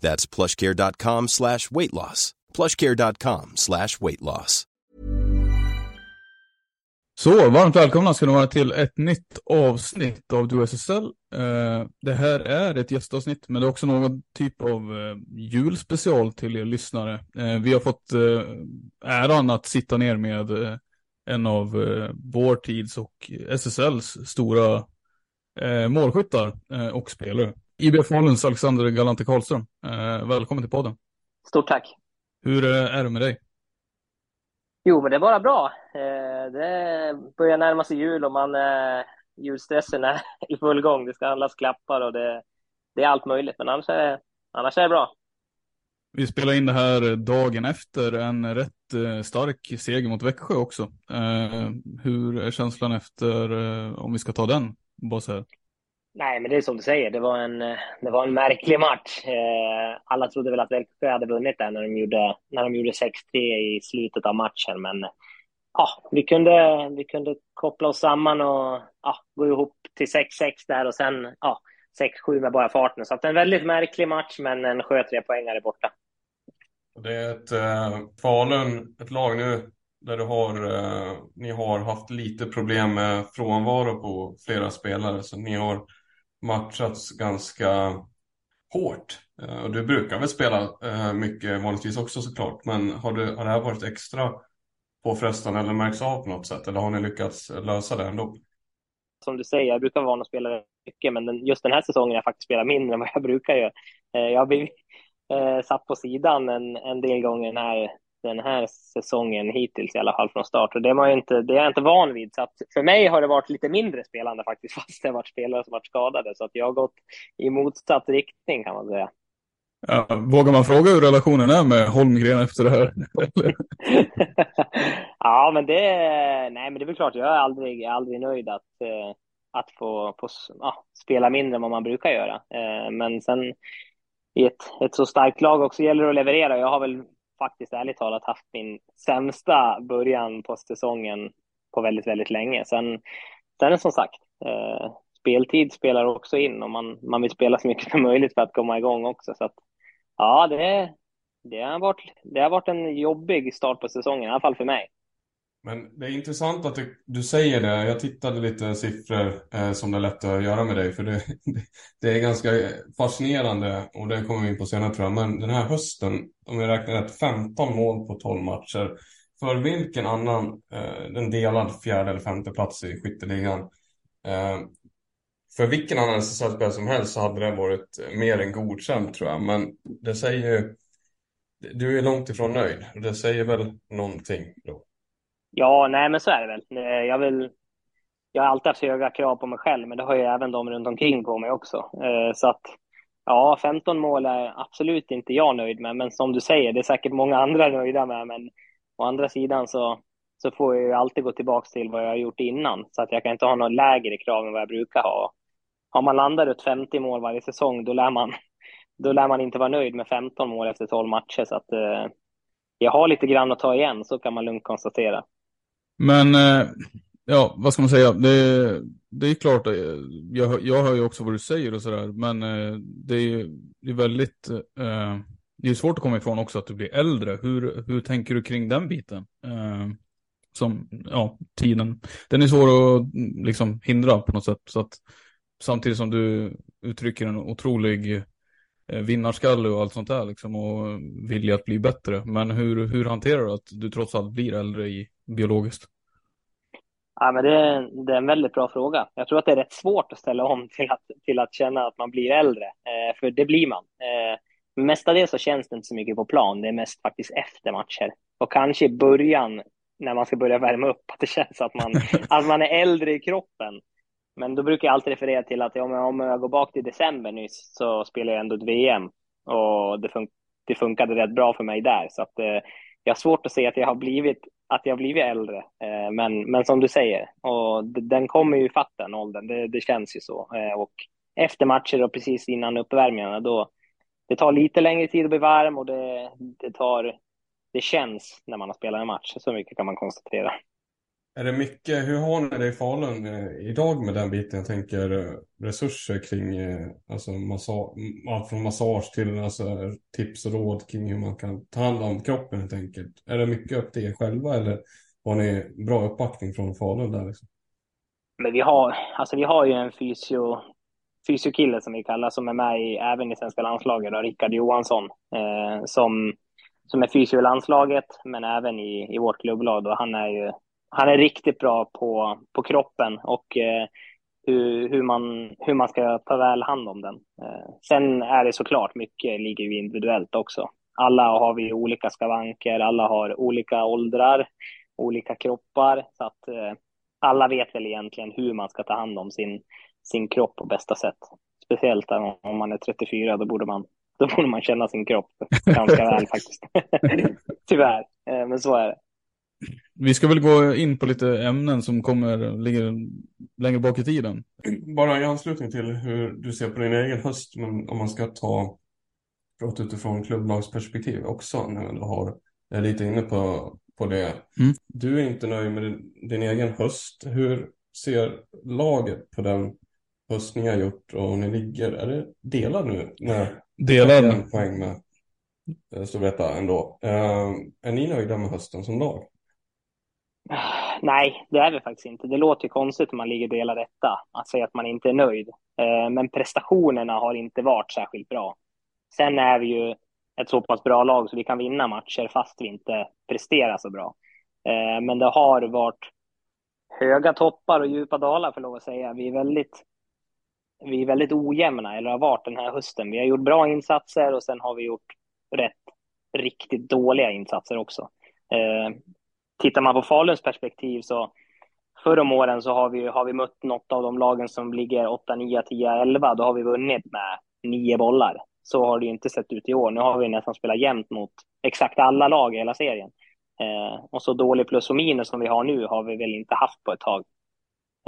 That's plushcare.com slash weight loss. plushcare.com slash weight loss. Så, varmt välkomna ska ni vara till ett nytt avsnitt av DuSSL. Eh, det här är ett gästavsnitt, men det är också någon typ av eh, julspecial till er lyssnare. Eh, vi har fått eh, äran att sitta ner med eh, en av eh, vår tids och SSLs stora eh, målskyttar eh, och spelare. IBF Faluns Alexander Galante Karlström. Eh, välkommen till podden. Stort tack. Hur eh, är det med dig? Jo, men det är bara bra. Eh, det börjar närma sig jul och man, julstressen är i full gång. Det ska handlas klappar och det, det är allt möjligt, men annars är, annars är det bra. Vi spelar in det här dagen efter en rätt stark seger mot Växjö också. Hur är känslan efter, om vi ska ta den? Bara så här. Nej, men det är som du säger, det var en, eh, det var en märklig match. Eh, alla trodde väl att Växjö hade vunnit där när de gjorde, när de gjorde 6-3 i slutet av matchen, men ja, vi kunde, vi kunde koppla oss samman och ja, gå ihop till 6-6 där och sen ja, 6-7 med bara farten. Så att en väldigt märklig match, men en skö trepoängare borta. Det är ett eh, Falun, ett lag nu där du har, eh, ni har haft lite problem med frånvaro på flera spelare, så ni har matchats ganska hårt. Eh, och du brukar väl spela eh, mycket vanligtvis också såklart, men har, du, har det här varit extra påfrestande eller märks av på något sätt, eller har ni lyckats lösa det ändå? Som du säger, jag brukar vara van att spela mycket, men den, just den här säsongen har jag faktiskt spelat mindre än vad jag brukar göra. Eh, jag har blivit eh, satt på sidan en, en del gånger den här, den här säsongen hittills i alla fall från start. Och det, var inte, det är jag inte van vid. Så att för mig har det varit lite mindre spelande faktiskt, fast det har varit spelare som varit skadade. Så att jag har gått i motsatt riktning kan man säga. Ja, vågar man fråga hur relationen är med Holmgren efter det här? ja, men det, nej, men det är väl klart, jag är aldrig, jag är aldrig nöjd att, eh, att få, få ja, spela mindre än vad man brukar göra. Eh, men sen i ett, ett så starkt lag också gäller det att leverera. Jag har väl faktiskt ärligt talat haft min sämsta början på säsongen på väldigt, väldigt länge. Sen, sen som sagt, eh, speltid spelar också in och man, man vill spela så mycket som möjligt för att komma igång också. Så att, ja, det, det, har varit, det har varit en jobbig start på säsongen, i alla fall för mig. Men det är intressant att du, du säger det. Jag tittade lite siffror eh, som det är lätt att göra med dig, för det, det är ganska fascinerande och det kommer vi in på senare tror jag. Men den här hösten, om jag räknar rätt, 15 mål på 12 matcher. För vilken annan, eh, en delad fjärde eller femte plats i skytteligan. Eh, för vilken annan SSL-spelare som helst så hade det varit mer än godkänt tror jag. Men det säger ju, du är långt ifrån nöjd. Det säger väl någonting då? Ja, nej, men så är det väl. Eh, jag, vill, jag har alltid haft höga krav på mig själv, men det har ju även de runt omkring på mig också. Eh, så att ja, 15 mål är absolut inte jag nöjd med, men som du säger, det är säkert många andra nöjda med. Men å andra sidan så, så får jag ju alltid gå tillbaka till vad jag har gjort innan, så att jag kan inte ha något lägre krav än vad jag brukar ha. Har man landat runt 50 mål varje säsong, då lär man, då lär man inte vara nöjd med 15 mål efter 12 matcher. Så att, eh, jag har lite grann att ta igen, så kan man lugnt konstatera. Men, eh, ja, vad ska man säga? Det, det är klart, eh, jag, jag hör ju också vad du säger och sådär, men eh, det är, det är väldigt, det är svårt att komma ifrån också att du blir äldre. Hur, hur tänker du kring den biten? Som, ja, tiden, den är svår att liksom hindra på något sätt. Så att samtidigt som du uttrycker en otrolig vinnarskalle och allt sånt där liksom och vilja att bli bättre. Men hur, hur hanterar du att du trots allt blir äldre i biologiskt? Ja, men det, är, det är en väldigt bra fråga. Jag tror att det är rätt svårt att ställa om till att, till att känna att man blir äldre, eh, för det blir man. Eh, mestadels så känns det inte så mycket på plan, det är mest faktiskt efter matcher. Och kanske i början, när man ska börja värma upp, att det känns att man, att man är äldre i kroppen. Men då brukar jag alltid referera till att om jag, om jag går bak till december nyss så spelar jag ändå ett VM och det, fun det funkade rätt bra för mig där. Så att, eh, jag har svårt att se att jag har blivit, att jag har blivit äldre. Eh, men, men som du säger, och den kommer ju fatta den åldern, det, det känns ju så. Eh, och efter matcher och precis innan uppvärmningarna, då det tar lite längre tid att bli varm och det, det tar det känns när man har spelat en match. Så mycket kan man konstatera. Är det mycket, hur har ni det i Falun eh, idag med den biten? Jag tänker eh, resurser kring eh, alltså massa, allt från massage till alltså, tips och råd kring hur man kan ta hand om kroppen helt enkelt. Är det mycket upp till er själva eller har ni bra uppbackning från Falun där? Liksom? Men vi har, alltså vi har ju en fysio, fysiokille som vi kallar som är med i, även i svenska landslaget, Rickard Johansson, eh, som, som är fysio i landslaget men även i, i vårt klubblag. Då. Han är ju han är riktigt bra på, på kroppen och eh, hur, hur, man, hur man ska ta väl hand om den. Eh, sen är det såklart, mycket ligger ju individuellt också. Alla har vi olika skavanker, alla har olika åldrar, olika kroppar, så att eh, alla vet väl egentligen hur man ska ta hand om sin, sin kropp på bästa sätt. Speciellt om man är 34, då borde man, då borde man känna sin kropp ganska väl faktiskt. Tyvärr, eh, men så är det. Vi ska väl gå in på lite ämnen som kommer, ligger längre bak i tiden. Bara i anslutning till hur du ser på din egen höst, men om man ska ta prata utifrån klubblagsperspektiv också, när du har, är lite inne på, på det. Mm. Du är inte nöjd med din, din, egen höst. Hur ser laget på den höst ni har gjort och ni ligger? Är det delad nu? När delad. poäng med Storvreta ändå. Uh, är ni nöjda med hösten som lag? Nej, det är vi faktiskt inte. Det låter ju konstigt om man ligger delad etta, att säga att man inte är nöjd. Eh, men prestationerna har inte varit särskilt bra. Sen är vi ju ett så pass bra lag så vi kan vinna matcher fast vi inte presterar så bra. Eh, men det har varit höga toppar och djupa dalar för lov att säga. Vi är väldigt, vi är väldigt ojämna, eller har varit den här hösten. Vi har gjort bra insatser och sen har vi gjort rätt, riktigt dåliga insatser också. Eh, Tittar man på Faluns perspektiv så förr om åren så har vi, har vi mött något av de lagen som ligger 8, 9, 10, 11. Då har vi vunnit med nio bollar. Så har det ju inte sett ut i år. Nu har vi nästan spelat jämnt mot exakt alla lag i hela serien. Eh, och så dålig plus och minus som vi har nu har vi väl inte haft på ett tag.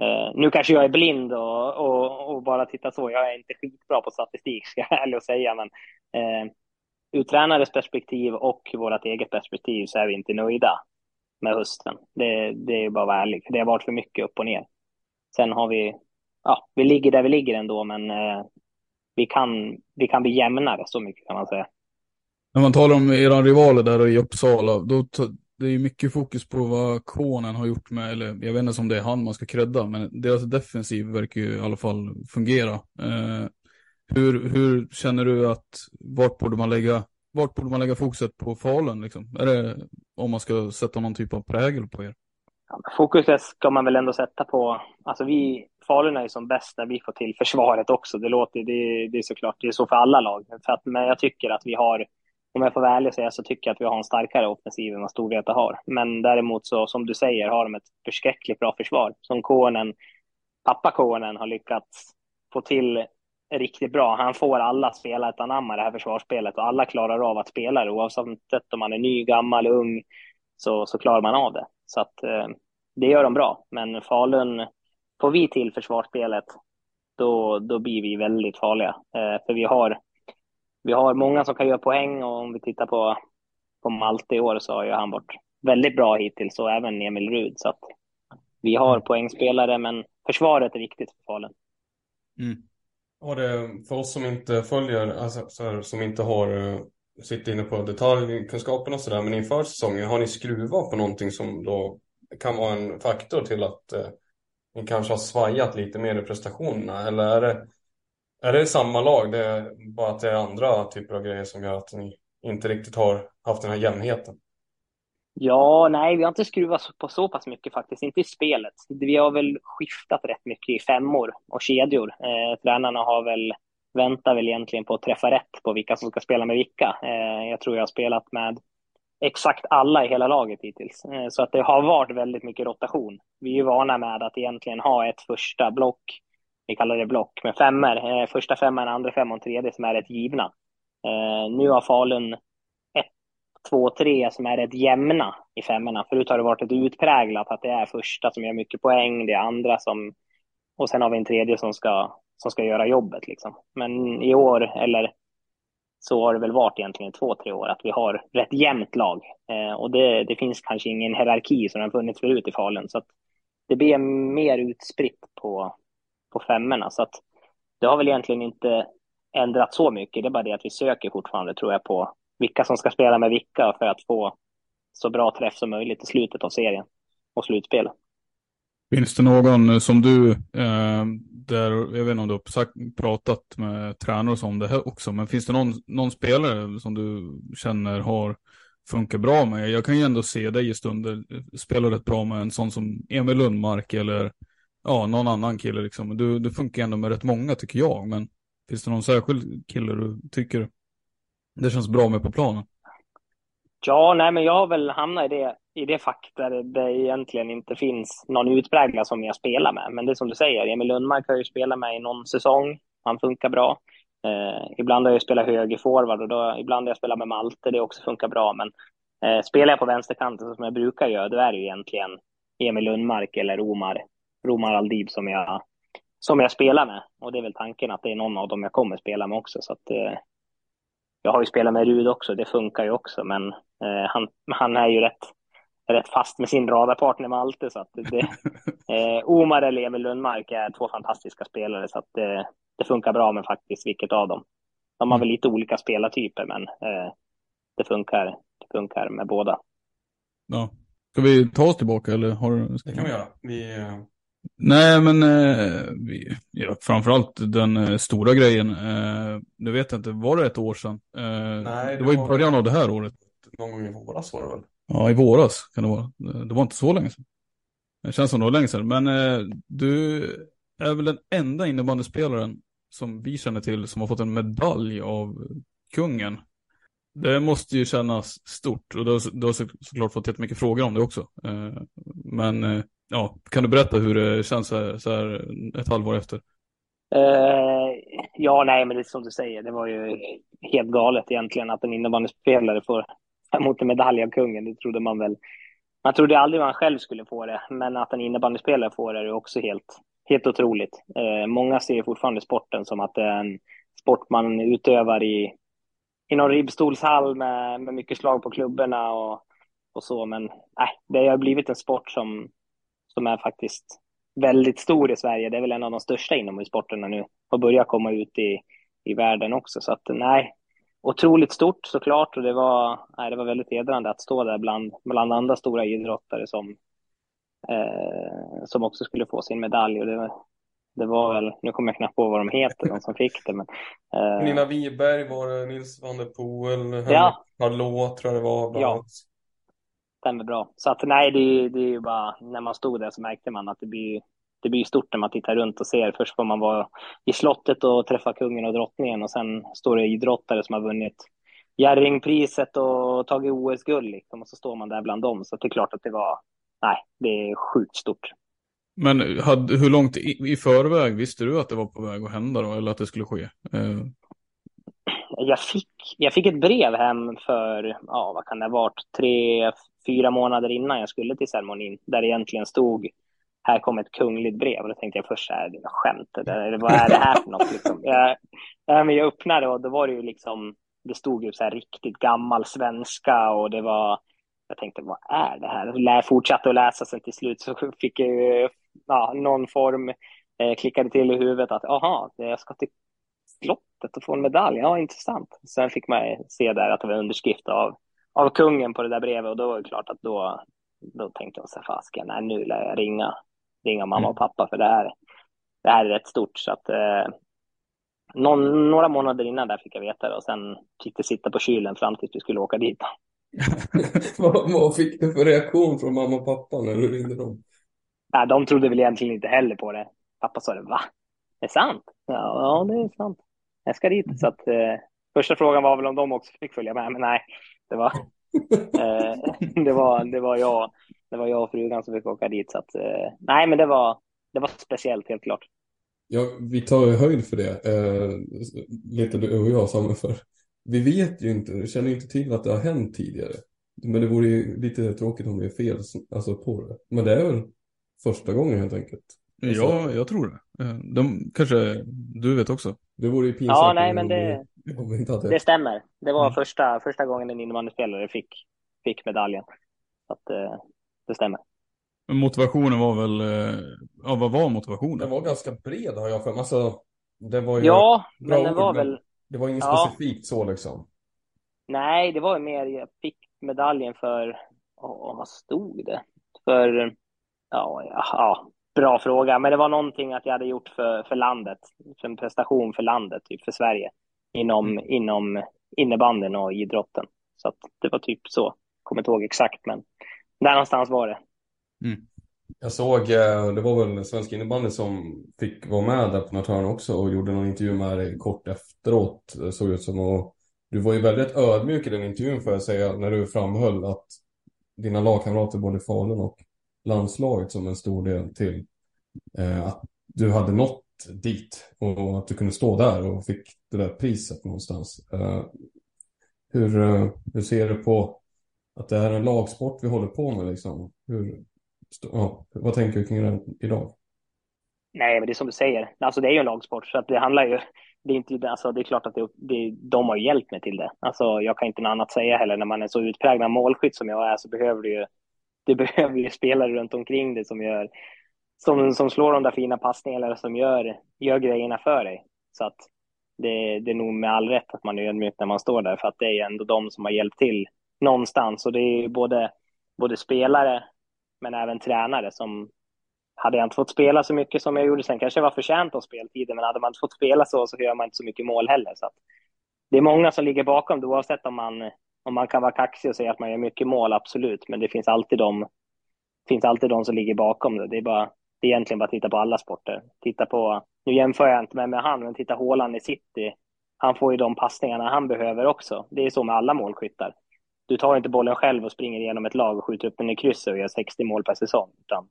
Eh, nu kanske jag är blind och, och, och, bara tittar så. Jag är inte skitbra på statistik, ska jag ärligt säga. Men eh, ur tränares perspektiv och vårt eget perspektiv så är vi inte nöjda med hösten. Det, det är bara att vara ärlig. Det har varit för mycket upp och ner. Sen har vi, ja, vi ligger där vi ligger ändå, men eh, vi, kan, vi kan bli jämnare, så mycket kan man säga. När man talar om era rivaler där i Uppsala, då det är mycket fokus på vad Konen har gjort med, eller jag vet inte om det är han man ska credda, men deras defensiv verkar ju i alla fall fungera. Eh, hur, hur känner du att, vart borde man lägga vart borde man lägga fokuset på Falun liksom? Är det om man ska sätta någon typ av prägel på er? Ja, fokuset ska man väl ändå sätta på, alltså vi, Falun är ju som bäst när vi får till försvaret också. Det låter, det, det är såklart, det är så för alla lag. För att, men jag tycker att vi har, om jag får vara ärlig och säga, så tycker jag att vi har en starkare offensiv än vad Storvreta har. Men däremot så, som du säger, har de ett förskräckligt bra försvar. Som Kånen, pappa Kånen har lyckats få till riktigt bra. Han får alla spela ett anamma det här försvarsspelet och alla klarar av att spela det oavsett om man är ny, gammal, ung så, så klarar man av det. Så att eh, det gör de bra. Men Falun, får vi till försvarsspelet då, då blir vi väldigt farliga. Eh, för vi har, vi har många som kan göra poäng och om vi tittar på på Malte i år så har ju han varit väldigt bra hittills och även Emil Rud. Så att vi har poängspelare, men försvaret är viktigt för Falun. Mm. Och det, för oss som inte följer, alltså, här, som inte har eh, sitter inne på detaljkunskapen och sådär, men inför säsongen, har ni skruvat på någonting som då kan vara en faktor till att eh, ni kanske har svajat lite mer i prestationerna? Eller är det, är det samma lag, det är bara att det är andra typer av grejer som gör att ni inte riktigt har haft den här jämnheten? Ja, nej, vi har inte skruvat på så pass mycket faktiskt, inte i spelet. Vi har väl skiftat rätt mycket i femmor och kedjor. Eh, tränarna har väl, väntar väl egentligen på att träffa rätt på vilka som ska spela med vilka. Eh, jag tror jag har spelat med exakt alla i hela laget hittills. Eh, så att det har varit väldigt mycket rotation. Vi är vana med att egentligen ha ett första block, vi kallar det block, med femmer. Eh, första femman, andra femman tredje som är rätt givna. Eh, nu har Falun två, tre som är rätt jämna i femmorna. Förut har det varit ett utpräglat att det är första som gör mycket poäng, det är andra som... Och sen har vi en tredje som ska, som ska göra jobbet liksom. Men i år, eller så har det väl varit egentligen två, tre år, att vi har rätt jämnt lag. Eh, och det, det finns kanske ingen hierarki som har funnits förut i Falun. Så att det blir mer utspritt på, på femmorna. Så att det har väl egentligen inte ändrat så mycket. Det är bara det att vi söker fortfarande, tror jag, på vilka som ska spela med vilka för att få så bra träff som möjligt i slutet av serien och slutspelet. Finns det någon eh, som du, eh, där, jag vet inte om du har sagt, pratat med tränare om det här också, men finns det någon, någon spelare som du känner har funkat bra med? Jag kan ju ändå se dig i stunder eh, spela rätt bra med en sån som Emil Lundmark eller ja, någon annan kille liksom. Du, du funkar ändå med rätt många tycker jag, men finns det någon särskild kille du tycker det känns bra med på planen. Ja, nej, men jag har väl hamnat i det, i det fack där det egentligen inte finns någon utpräglad som jag spelar med. Men det är som du säger, Emil Lundmark har ju spelat med i någon säsong. Han funkar bra. Eh, ibland har jag spelat högerforward och då, ibland har jag spelat med Malte. Det också funkar bra. Men eh, spelar jag på vänsterkanten som jag brukar göra, då är det ju egentligen Emil Lundmark eller Omar, Romar Aldib som jag, som jag spelar med. Och det är väl tanken att det är någon av dem jag kommer spela med också. Så att, eh, jag har ju spelat med Rud också, det funkar ju också, men eh, han, han är ju rätt, rätt fast med sin radarpartner Malte, så att det, eh, Omar eller Emil Lundmark är två fantastiska spelare, så att det, det funkar bra med faktiskt vilket av dem. De har väl lite olika spelartyper, men eh, det, funkar, det funkar med båda. Ja. Ska vi ta oss tillbaka eller har du... Det kan vi göra. Vi, eh, Nej, men eh, ja, framförallt den eh, stora grejen. Eh, nu vet jag inte, var det ett år sedan? Eh, Nej, det, var i början av det här året. Någon gång i våras var det väl? Ja, i våras kan det vara. Det var inte så länge sedan. Det känns som det var länge sedan. Men eh, du är väl den enda innebandyspelaren som vi känner till som har fått en medalj av kungen. Det måste ju kännas stort och du har, du har så, såklart fått jättemycket frågor om det också. Eh, men eh, ja, kan du berätta hur det känns så här, så här ett halvår efter? Uh, ja, nej, men det är som du säger, det var ju helt galet egentligen att en innebandyspelare får mot en medalj av kungen. Det trodde man väl. Man trodde aldrig man själv skulle få det, men att en innebandyspelare får det är också helt, helt otroligt. Uh, många ser fortfarande sporten som att det är en sport man utövar i, i någon ribbstolshall med, med mycket slag på klubborna och, och så, men nej, det har blivit en sport som som är faktiskt väldigt stor i Sverige. Det är väl en av de största inomhussporterna nu och börjar komma ut i, i världen också. Så att nej, otroligt stort såklart och det var, nej, det var väldigt hedrande att stå där bland, bland andra stora idrottare som, eh, som också skulle få sin medalj. Och det, det var väl, nu kommer jag knappt på vad de heter, de som fick det. Men, eh, Nina Wiberg var det, Nils van der Poel, ja. Hallå tror jag det var. Bland ja stämmer bra. Så att nej, det, det är ju bara när man stod där så märkte man att det blir, det blir stort när man tittar runt och ser. Först får man vara i slottet och träffa kungen och drottningen och sen står det idrottare som har vunnit Jerringpriset och tagit OS-guld liksom, och så står man där bland dem. Så det är klart att det var, nej, det är sjukt stort. Men hade, hur långt i, i förväg visste du att det var på väg att hända då, eller att det skulle ske? Eh, jag fick, jag fick ett brev hem för, ja vad kan det ha varit, tre, fyra månader innan jag skulle till ceremonin, där det egentligen stod här kom ett kungligt brev. Och då tänkte jag först så här, det är skämt, eller vad är det här för något? Liksom. Jag, men jag öppnade och då var det ju liksom det stod ju så här riktigt gammal svenska och det var, jag tänkte vad är det här? Jag fortsatte att läsa sen till slut så fick jag ju ja, någon form, eh, klickade till i huvudet att aha, jag ska till slottet och få en medalj, ja intressant. Sen fick man se där att det var underskrift av, av kungen på det där brevet och då var det klart att då, då tänkte så här, fasken, nej nu lär jag ringa, ringa mamma och pappa för det här, det här är rätt stort så att eh, någon, några månader innan där fick jag veta det och sen fick det sitta på kylen fram tills vi skulle åka dit. vad, vad fick du för reaktion från mamma och pappa när du ringde dem? Ja, de trodde väl egentligen inte heller på det. Pappa sa det, va? Det är sant? Ja, det är sant. Jag ska dit. Så att, eh, första frågan var väl om de också fick följa med, men nej, det var, eh, det var, det var jag. Det var jag och frugan som fick åka dit. Så att, eh, nej, men det var, det var speciellt helt klart. Ja, vi tar höjd för det, eh, lite du och jag Samuel, för vi vet ju inte, känner ju inte till att det har hänt tidigare. Men det vore ju lite tråkigt om vi är fel alltså, på det. Men det är väl första gången helt enkelt. Alltså, ja, jag tror det. Eh, de, kanske du vet också. Det vore ju pinsamt. Ja, nej, men det, det. det stämmer. Det var mm. första, första gången en innebandyspelare fick, fick medaljen. Så att, eh, det stämmer. Men motivationen var väl, eh, ja vad var motivationen? Den var ganska bred har jag för mig. Alltså, det var ju ja, men den var väl... Det var inget ja. specifikt så liksom. Nej, det var ju mer, jag fick medaljen för, oh, vad stod det? För, ja, ja, bra fråga, men det var någonting att jag hade gjort för, för landet, för en prestation för landet, typ för Sverige, inom, mm. inom innebanden och idrotten. Så att det var typ så, kommer inte ihåg exakt, men där någonstans var det. Mm. Jag såg, eh, det var väl Svensk innebandy som fick vara med där på något hörn också och gjorde någon intervju med dig kort efteråt, såg ut som. Och du var ju väldigt ödmjuk i den intervjun får jag säga, när du framhöll att dina lagkamrater både i Falun och landslaget som en stor del till eh, att du hade nått dit och att du kunde stå där och fick det där priset någonstans. Eh, hur, eh, hur ser du på att det är en lagsport vi håller på med liksom? Hur, ja, vad tänker du kring det idag? Nej, men det är som du säger, alltså det är ju en lagsport så att det handlar ju, det är inte, alltså det är klart att det, det, de har hjälpt mig till det. Alltså jag kan inte något annat säga heller, när man är så utpräglad målskytt som jag är så behöver du ju, det behöver ju spelare runt omkring dig som gör, som, som slår de där fina passningarna eller som gör, gör grejerna för dig. Så att det, det är nog med all rätt att man är ödmjuk när man står där, för att det är ändå de som har hjälpt till någonstans. Och det är både, både spelare, men även tränare som hade jag inte fått spela så mycket som jag gjorde sen kanske jag var förtjänt av speltiden, men hade man inte fått spela så så gör man inte så mycket mål heller. Så det är många som ligger bakom det, oavsett om man, om man kan vara kaxig och säga att man gör mycket mål, absolut, men det finns alltid de, finns alltid de som ligger bakom det. Det är bara det är egentligen bara att titta på alla sporter. Titta på, nu jämför jag inte med, med han, men titta Håland i City. Han får ju de passningarna han behöver också. Det är så med alla målskyttar. Du tar inte bollen själv och springer igenom ett lag och skjuter upp den i krysset och gör 60 mål per säsong. Utan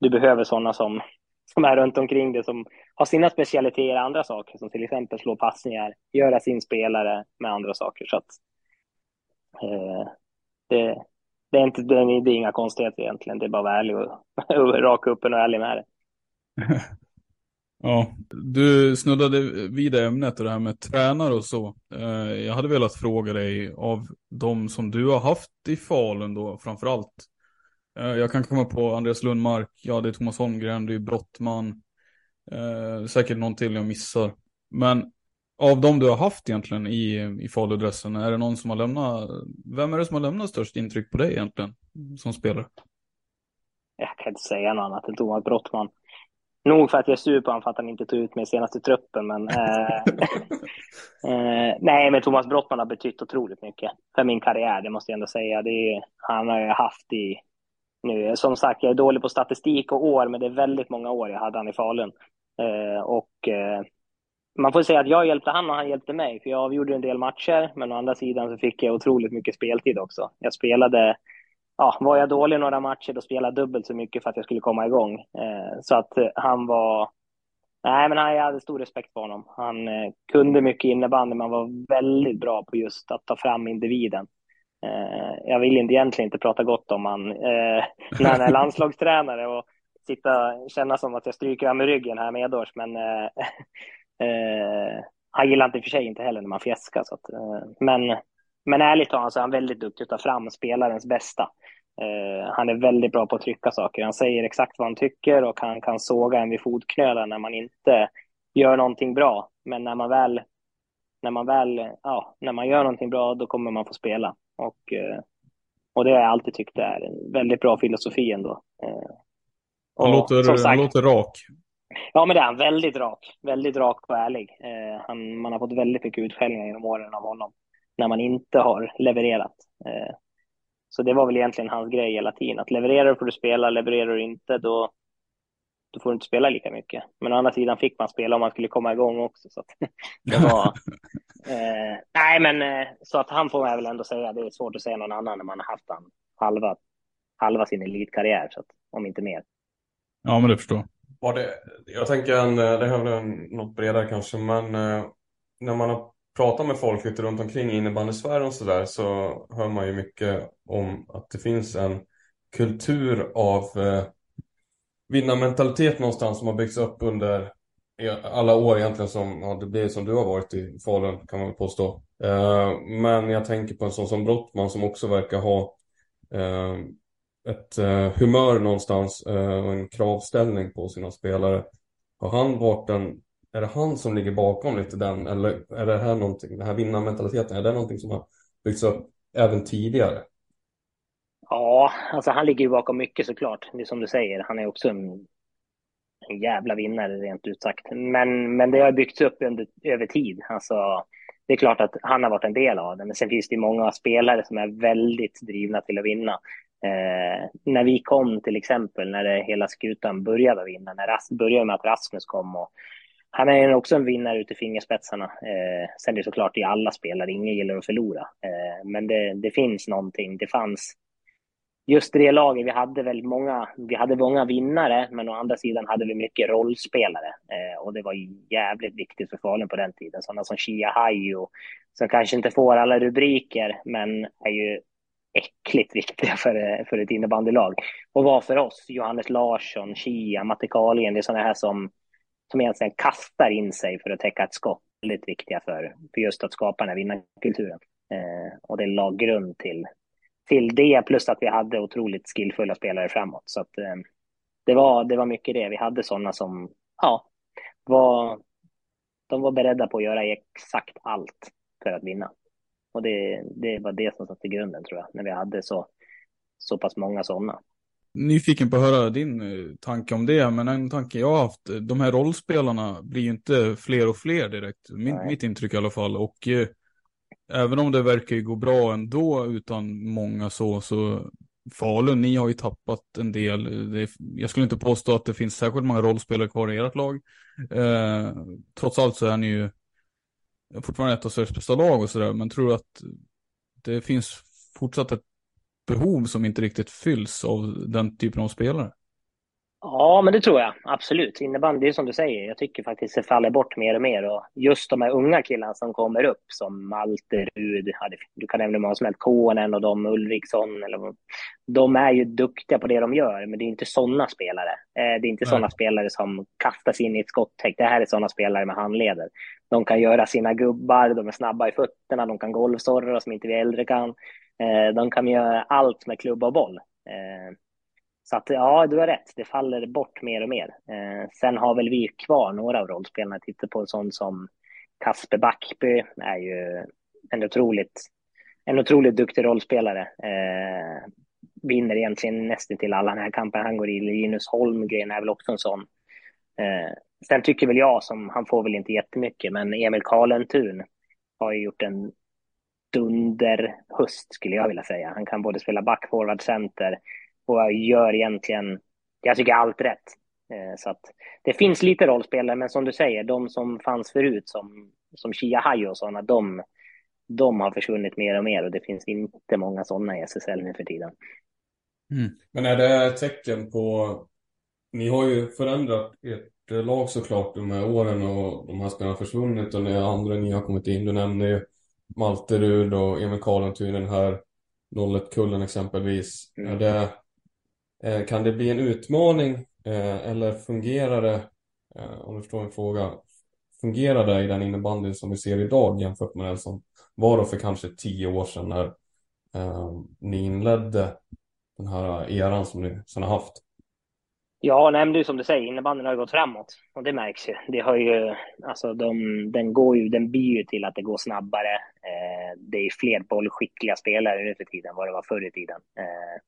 du behöver sådana som, som är runt omkring dig som har sina specialiteter i andra saker, som till exempel slå passningar, göra sin spelare med andra saker. Så att, Eh, det, det är, inte, det är, inga konstigheter egentligen. Det är bara att vara ärlig och, och raka upp och ärlig med det. ja, du snuddade vid ämnet och det här med tränare och så. Eh, jag hade velat fråga dig av de som du har haft i Falun då framför allt. Eh, jag kan komma på Andreas Lundmark, ja det är Thomas Holmgren, det är Brottman. Eh, säkert någon till jag missar. Men av de du har haft egentligen i, i Faludressen, är det någon som har lämnat, vem är det som har lämnat störst intryck på dig egentligen som spelare? Jag kan inte säga något annat än Thomas Brottman. Nog för att jag är sur på honom för att han inte tog ut mig senast i truppen, men eh, eh, nej, men Thomas Brottman har betytt otroligt mycket för min karriär, det måste jag ändå säga. Det är, han har jag haft i, nu, som sagt, jag är dålig på statistik och år, men det är väldigt många år jag hade han i Falun. Eh, och eh, man får säga att jag hjälpte han och han hjälpte mig, för jag avgjorde en del matcher, men å andra sidan så fick jag otroligt mycket speltid också. Jag spelade, ja, var jag dålig några matcher, då spelade jag dubbelt så mycket för att jag skulle komma igång. Eh, så att eh, han var, nej men jag hade stor respekt för honom. Han eh, kunde mycket innebandy, men var väldigt bra på just att ta fram individen. Eh, jag vill inte, egentligen inte prata gott om han eh, när han är landslagstränare och sitta, känna som att jag stryker honom i ryggen här medårs, men eh, eh, han gillar inte och för sig inte heller när man fjäskar. Så att, eh, men, men ärligt talat så är han väldigt duktig att ta fram spelarens bästa. Eh, han är väldigt bra på att trycka saker. Han säger exakt vad han tycker och han kan såga en vid fotknölen när man inte gör någonting bra. Men när man väl, när man väl, ja, när man gör någonting bra, då kommer man få spela. Och, eh, och det har jag alltid tyckt är en väldigt bra filosofi ändå. Eh, han, låter, sagt, han låter rak. Ja, men det är han. Väldigt rak. Väldigt rak och ärlig. Eh, han, man har fått väldigt mycket utskällningar genom åren av honom när man inte har levererat. Eh, så det var väl egentligen hans grej hela tiden. Att levererar får du spela, levererar du inte då, då får du inte spela lika mycket. Men å andra sidan fick man spela om man skulle komma igång också. Så det var, eh, nej, men eh, så att han får man väl ändå säga. Det är svårt att säga någon annan när man har haft han halva, halva sin elitkarriär, så att, om inte mer. Ja, men det förstår var det, jag tänker, en, eh, det här är något bredare kanske, men eh, när man har pratat med folk lite runt omkring i innebandysfären och sådär så hör man ju mycket om att det finns en kultur av eh, vinnarmentalitet någonstans som har byggts upp under e, alla år egentligen som, ja, det blir som du har varit i Falun kan man väl påstå. Eh, men jag tänker på en sån som Brottman som också verkar ha eh, ett eh, humör någonstans eh, och en kravställning på sina spelare. Har han varit en, är det han som ligger bakom lite den eller är det här någonting, den här vinnarmentaliteten, är det någonting som har byggts upp även tidigare? Ja, alltså han ligger ju bakom mycket såklart. Det är som du säger, han är också en, en jävla vinnare rent ut sagt. Men, men det har byggts upp under, över tid. Alltså, det är klart att han har varit en del av det, men sen finns det många spelare som är väldigt drivna till att vinna. Eh, när vi kom till exempel, när det, hela skutan började vinna, när Ras började med att Rasmus kom och han är också en vinnare ute i fingerspetsarna. Eh, sen är det såklart i alla spelare, ingen gillar att förlora. Eh, men det, det, finns någonting, det fanns just i det laget, vi hade väldigt många, vi hade många vinnare, men å andra sidan hade vi mycket rollspelare. Eh, och det var jävligt viktigt för Falun på den tiden. Sådana som Shia Hayo, som kanske inte får alla rubriker, men är ju äckligt viktiga för, för ett innebandylag. Och var för oss, Johannes Larsson, Chia, Matte Karlgren, det är sådana här som, som egentligen kastar in sig för att täcka ett skott. Väldigt viktiga för, för just att skapa den här vinnarkulturen. Eh, och det la grund till, till det, plus att vi hade otroligt skillfulla spelare framåt. Så att, eh, det, var, det var mycket det. Vi hade sådana som, ja, var, de var beredda på att göra exakt allt för att vinna. Och det, det var det som satte grunden tror jag, när vi hade så, så pass många sådana. Nyfiken på att höra din eh, tanke om det, men en tanke jag har haft, de här rollspelarna blir ju inte fler och fler direkt, Min, mitt intryck i alla fall. Och eh, även om det verkar ju gå bra ändå utan många så, så Falun, ni har ju tappat en del. Det, jag skulle inte påstå att det finns särskilt många rollspelare kvar i ert lag. Eh, trots allt så är ni ju fortfarande ett av Sveriges bästa lag och sådär, men tror att det finns fortsatt ett behov som inte riktigt fylls av den typen av spelare? Ja, men det tror jag absolut. Innebandy, det är som du säger, jag tycker faktiskt det faller bort mer och mer. Och just de här unga killarna som kommer upp, som Malte, Rud, du kan nämna många som helst, Konen och de, Ulriksson. Eller, de är ju duktiga på det de gör, men det är inte sådana spelare. Eh, det är inte sådana spelare som kastas in i ett skottäck. Det här är sådana spelare med handleder. De kan göra sina gubbar, de är snabba i fötterna, de kan golvsorra som inte vi äldre kan. Eh, de kan göra allt med klubba och boll. Eh, så att ja, du har rätt, det faller bort mer och mer. Eh, sen har väl vi kvar några av rollspelarna. Titta på en sån som Kasper Backby är ju en otroligt, en otroligt duktig rollspelare. Eh, vinner egentligen nästan till alla den här kampen han går i. Linus Holmgren är väl också en sån. Eh, sen tycker väl jag, som han får väl inte jättemycket, men Emil Karlentun har ju gjort en dunderhöst skulle jag vilja säga. Han kan både spela back, forward, center och gör egentligen, jag tycker allt rätt. Eh, så att det finns lite rollspelare, men som du säger, de som fanns förut som, som Chia Hayo och sådana, de, de har försvunnit mer och mer och det finns inte många sådana i SSL nu för tiden. Mm. Men är det ett tecken på, ni har ju förändrat ert lag såklart de här åren och de här spelarna har försvunnit och när andra ni har kommit in, du nämner ju Malte Rud och Emil Karlentun, den här 01-kullen exempelvis. Mm. Är det Eh, kan det bli en utmaning eh, eller fungerar det, eh, om du förstår min fråga, fungerade i den innebandy som vi ser idag jämfört med den som var då för kanske tio år sedan när ni inledde den här eran som ni sedan har haft? Ja, nej, men det är som du säger, innebandyn har gått framåt och det märks ju. Det har ju, alltså de, den går ju, den blir ju till att det går snabbare. Eh, det är fler bollskickliga spelare nu för tiden än vad det var förr i tiden. Eh,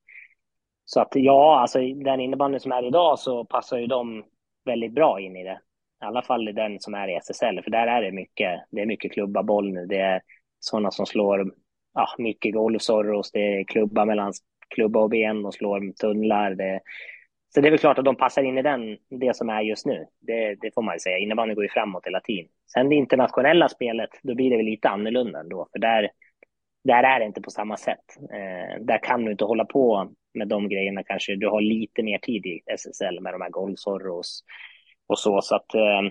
så att ja, alltså den innebandyn som är idag så passar ju de väldigt bra in i det. I alla fall i den som är i SSL, för där är det mycket, det är mycket klubba boll nu. Det är sådana som slår ja, mycket golfsorros, det är klubba mellan klubba och ben och slår tunnlar. Det, så det är väl klart att de passar in i den, det som är just nu. Det, det får man ju säga. innebandyn går ju framåt hela tiden. Sen det internationella spelet, då blir det väl lite annorlunda ändå, för där, där är det inte på samma sätt. Eh, där kan du inte hålla på med de grejerna kanske. Du har lite mer tid i SSL med de här golfsorros och så. Så att eh,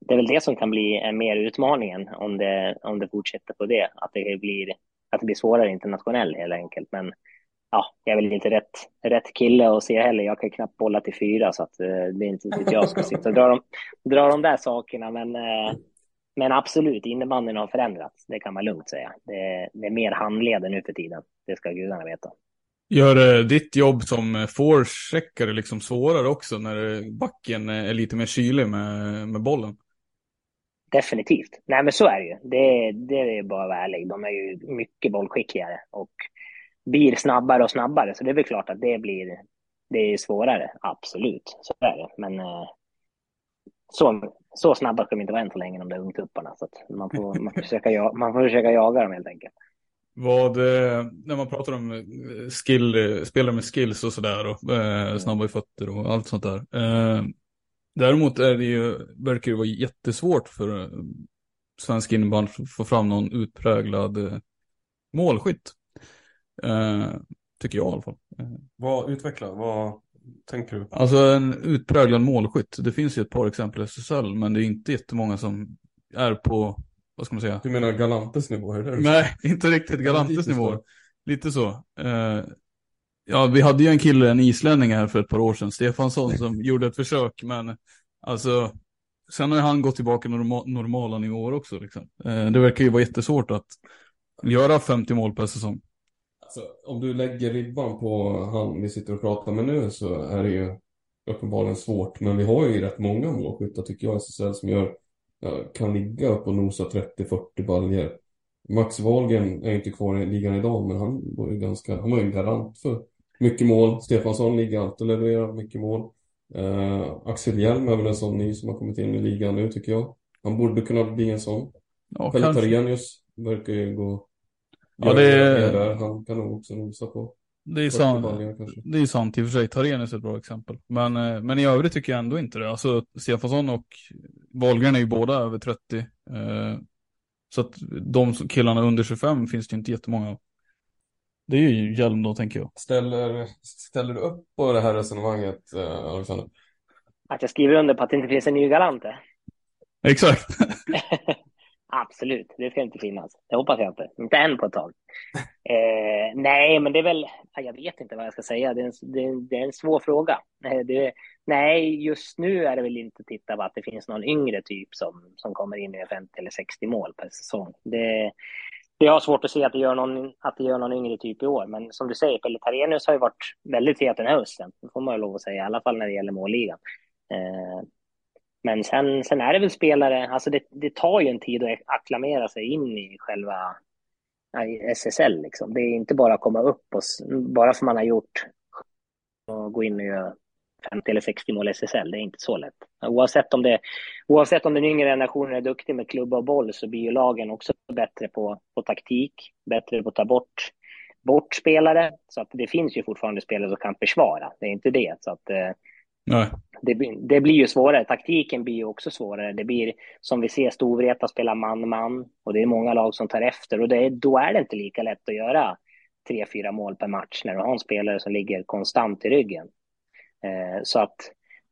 det är väl det som kan bli en mer utmaningen om det, om det fortsätter på det. Att det blir, att det blir svårare internationellt helt enkelt. Men ja, jag är väl inte rätt, rätt kille att se heller. Jag kan knappt bolla till fyra så att eh, det är inte att jag ska sitta och dra de, dra de där sakerna. Men, eh, men absolut, innebandyn har förändrats. Det kan man lugnt säga. Det, det är mer handleder nu för tiden. Det ska gudarna veta. Gör eh, ditt jobb som forecheckare liksom svårare också när backen är lite mer kylig med, med bollen? Definitivt. Nej, men så är det ju. Det, det är bara att vara ärlig. De är ju mycket bollskickligare och blir snabbare och snabbare. Så det är väl klart att det blir det är svårare. Absolut, så är det. Men eh, så, så snabba ska de inte vara än så länge, de där ungtupparna. Så man, får, man, får försöka, man får försöka jaga dem helt enkelt. Vad, eh, när man pratar om eh, skill, spelare med skills och sådär och eh, snabba i fötter och allt sånt där. Eh, däremot är det ju, verkar det vara jättesvårt för svensk innebandy att få fram någon utpräglad eh, målskytt. Eh, tycker jag i alla fall. Vad utveckla, vad tänker du? Alltså en utpräglad målskytt. Det finns ju ett par exempel i SSL, men det är inte jättemånga som är på, vad ska man säga? Du menar Galantes nivå? Det Nej, inte riktigt Galantes nivå. Lite så. Eh, ja, vi hade ju en kille, en islänning här för ett par år sedan, Stefansson, som gjorde ett försök, men alltså Sen har han gått tillbaka norma normala nivåer också. Liksom. Eh, det verkar ju vara jättesvårt att göra 50 mål per säsong. Alltså, om du lägger ribban på han vi sitter och pratar med nu så är det ju uppenbarligen svårt. Men vi har ju rätt många målskyttar tycker jag i SSL som gör, kan ligga upp och nosa 30-40 baljer. Max Wahlgren är inte kvar i ligan idag men han var ju ganska, han var ju garant för mycket mål. Stefansson ligger alltid och levererar mycket mål. Uh, Axel Hjelm är väl en sån ny som har kommit in i ligan nu tycker jag. Han borde kunna bli en sån. Ja, Pelle Tarenius verkar ju gå Ja, det är... Han kan nog också nosa på. Det är, sant, det är sant i och för sig. Tarenius är ett bra exempel. Men, eh, men i övrigt tycker jag ändå inte det. Alltså Stefansson och Wahlgren är ju båda över 30. Eh, så att de killarna under 25 finns det inte jättemånga av. Det är ju Hjelm då tänker jag. Ställer, ställer du upp på det här resonemanget eh, Alexander? Att jag skriver under på att det inte finns en ny Galante? Exakt. Absolut, det ska inte finnas. Det hoppas jag inte. Inte än på ett tag. Eh, nej, men det är väl, jag vet inte vad jag ska säga. Det är en, det, det är en svår fråga. Eh, det, nej, just nu är det väl inte titta på att det finns någon yngre typ som, som kommer in i 50 eller 60 mål per säsong. Det, det har svårt att se att det, gör någon, att det gör någon yngre typ i år. Men som du säger, Pelle Tarenius har ju varit väldigt het den här hösten. Det får man ju lov att säga, i alla fall när det gäller målligan. Eh, men sen, sen är det väl spelare, alltså det, det tar ju en tid att acklamera sig in i själva SSL. Liksom. Det är inte bara att komma upp och bara för man har gjort och gå in och göra 50 eller 60 mål SSL, det är inte så lätt. Oavsett om, det, oavsett om den yngre generationen är duktig med klubba och boll så blir ju lagen också bättre på, på taktik, bättre på att ta bort, bort spelare. Så att det finns ju fortfarande spelare som kan försvara, det är inte det. Så att, eh, Nej. Det, det, blir ju svårare. Taktiken blir ju också svårare. Det blir som vi ser Storvreta spela man-man och det är många lag som tar efter och det, då är det inte lika lätt att göra tre, fyra mål per match när du har en spelare som ligger konstant i ryggen. Eh, så att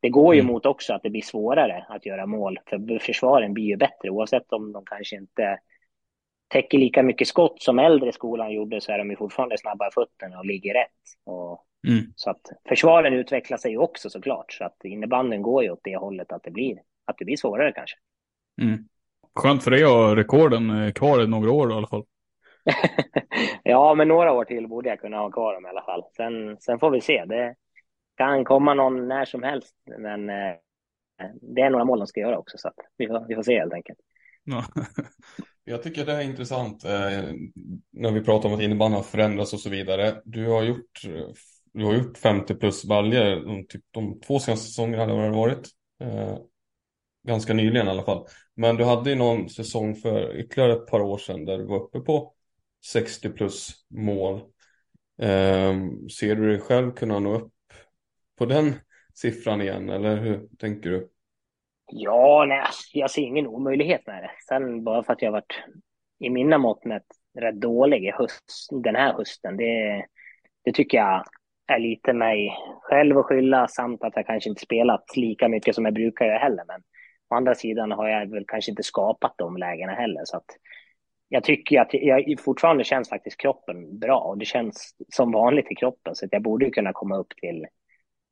det går ju mm. mot också att det blir svårare att göra mål för försvaren blir ju bättre oavsett om de kanske inte täcker lika mycket skott som äldre skolan gjorde så är de ju fortfarande snabba i fötterna och ligger rätt. Och Mm. Så att försvaren utvecklar sig också såklart. Så att innebanden går ju åt det hållet att det blir, att det blir svårare kanske. Mm. Skönt för dig att ha rekorden eh, kvar i några år i alla fall. ja, men några år till borde jag kunna ha kvar dem i alla fall. Sen, sen får vi se. Det kan komma någon när som helst, men eh, det är några mål de ska göra också, så vi, får, vi får se helt enkelt. Jag tycker det är intressant eh, när vi pratar om att innebandyn har förändrats och så vidare. Du har gjort, eh, du har gjort 50 plus baljer de, typ, de två senaste säsongerna hade det varit. Eh, ganska nyligen i alla fall. Men du hade ju någon säsong för ytterligare ett par år sedan där du var uppe på 60 plus mål. Eh, ser du dig själv kunna nå upp på den siffran igen eller hur tänker du? Ja, nej, jag ser ingen omöjlighet med det. Sen bara för att jag har varit i mina mått mätt rätt dålig i höst, den här hösten, det, det tycker jag är lite mig själv att skylla samt att jag kanske inte spelat lika mycket som jag brukar göra heller. Men å andra sidan har jag väl kanske inte skapat de lägena heller. Så att jag tycker att jag, fortfarande känns faktiskt kroppen bra och det känns som vanligt i kroppen så att jag borde kunna komma upp till,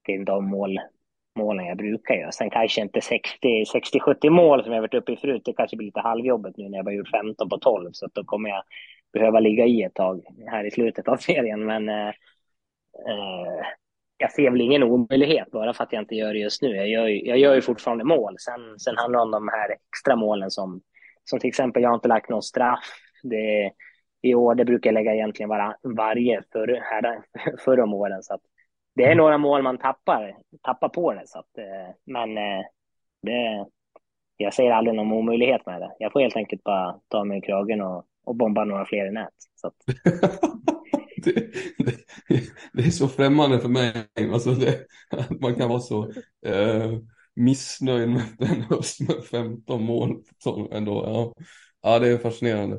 till de mål, målen jag brukar göra. Sen kanske inte 60-70 mål som jag varit uppe i förut, det kanske blir lite halvjobbet nu när jag bara gjort 15 på 12 så att då kommer jag behöva ligga i ett tag här i slutet av serien. Men eh, eh, jag ser väl ingen omöjlighet bara för att jag inte gör det just nu. Jag gör, jag gör ju fortfarande mål. Sen, sen handlar det om de här extra målen som, som till exempel, jag har inte lagt någon straff. Det, I år, det brukar jag lägga egentligen var, varje för, här, förr om åren. Så att det är några mål man tappar, tappar på det. Så att, eh, men eh, det, jag säger aldrig någon omöjlighet med det. Jag får helt enkelt bara ta mig i kragen och, och bomba några fler i nät. Så att... det, det, det, är så främmande för mig. Alltså det, man kan vara så eh, missnöjd med en höst med 15 mål. Ändå, ja. ja, det är fascinerande.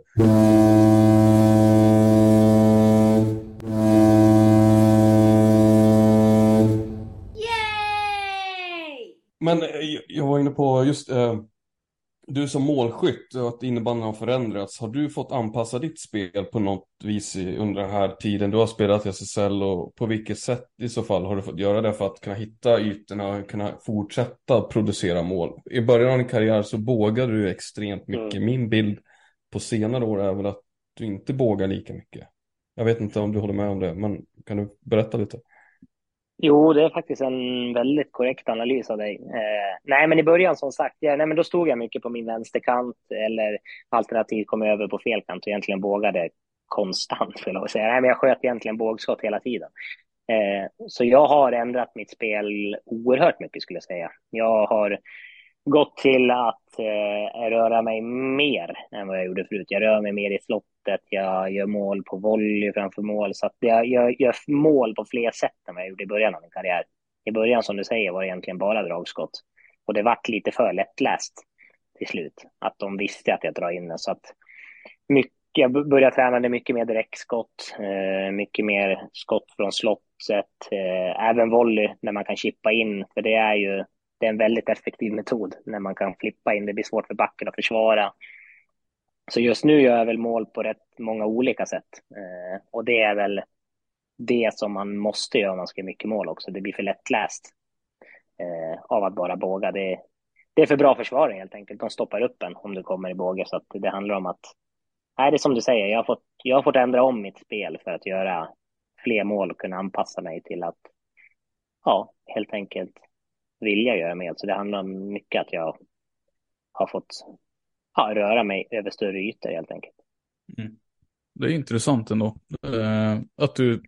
Men eh, jag var inne på just eh, du som målskytt och att innebandyn har förändrats. Har du fått anpassa ditt spel på något vis under den här tiden du har spelat i SSL och på vilket sätt i så fall har du fått göra det för att kunna hitta ytorna och kunna fortsätta producera mål? I början av din karriär så bågade du extremt mycket. Mm. Min bild på senare år är väl att du inte bågar lika mycket. Jag vet inte om du håller med om det, men kan du berätta lite? Jo, det är faktiskt en väldigt korrekt analys av dig. Eh, nej, men i början som sagt, ja, nej, men då stod jag mycket på min vänsterkant eller alternativt kom över på fel kant och egentligen bågade konstant, för jag säga. Nej, men jag sköt egentligen bågskott hela tiden. Eh, så jag har ändrat mitt spel oerhört mycket skulle jag säga. Jag har gått till att eh, röra mig mer än vad jag gjorde förut. Jag rör mig mer i slottet, jag gör mål på volley framför mål. Så att jag, jag gör mål på fler sätt än vad jag gjorde i början av min karriär. I början, som du säger, var det egentligen bara dragskott. Och det vart lite för lättläst till slut. Att de visste att jag drar in den. Så att mycket, jag började träna mycket mer direktskott, eh, mycket mer skott från slottet, eh, även volley när man kan chippa in. För det är ju det är en väldigt effektiv metod när man kan flippa in. Det blir svårt för backen att försvara. Så just nu gör jag väl mål på rätt många olika sätt. Eh, och det är väl det som man måste göra om man ska göra mycket mål också. Det blir för lättläst eh, av att bara båga. Det, det är för bra försvarare helt enkelt. De stoppar upp en om du kommer i båge. Så att det handlar om att, nej det är som du säger, jag har, fått, jag har fått ändra om mitt spel för att göra fler mål och kunna anpassa mig till att, ja, helt enkelt vilja göra mer. Så det handlar om mycket att jag har fått ja, röra mig över större ytor helt enkelt. Mm. Det är intressant ändå. Eh, att du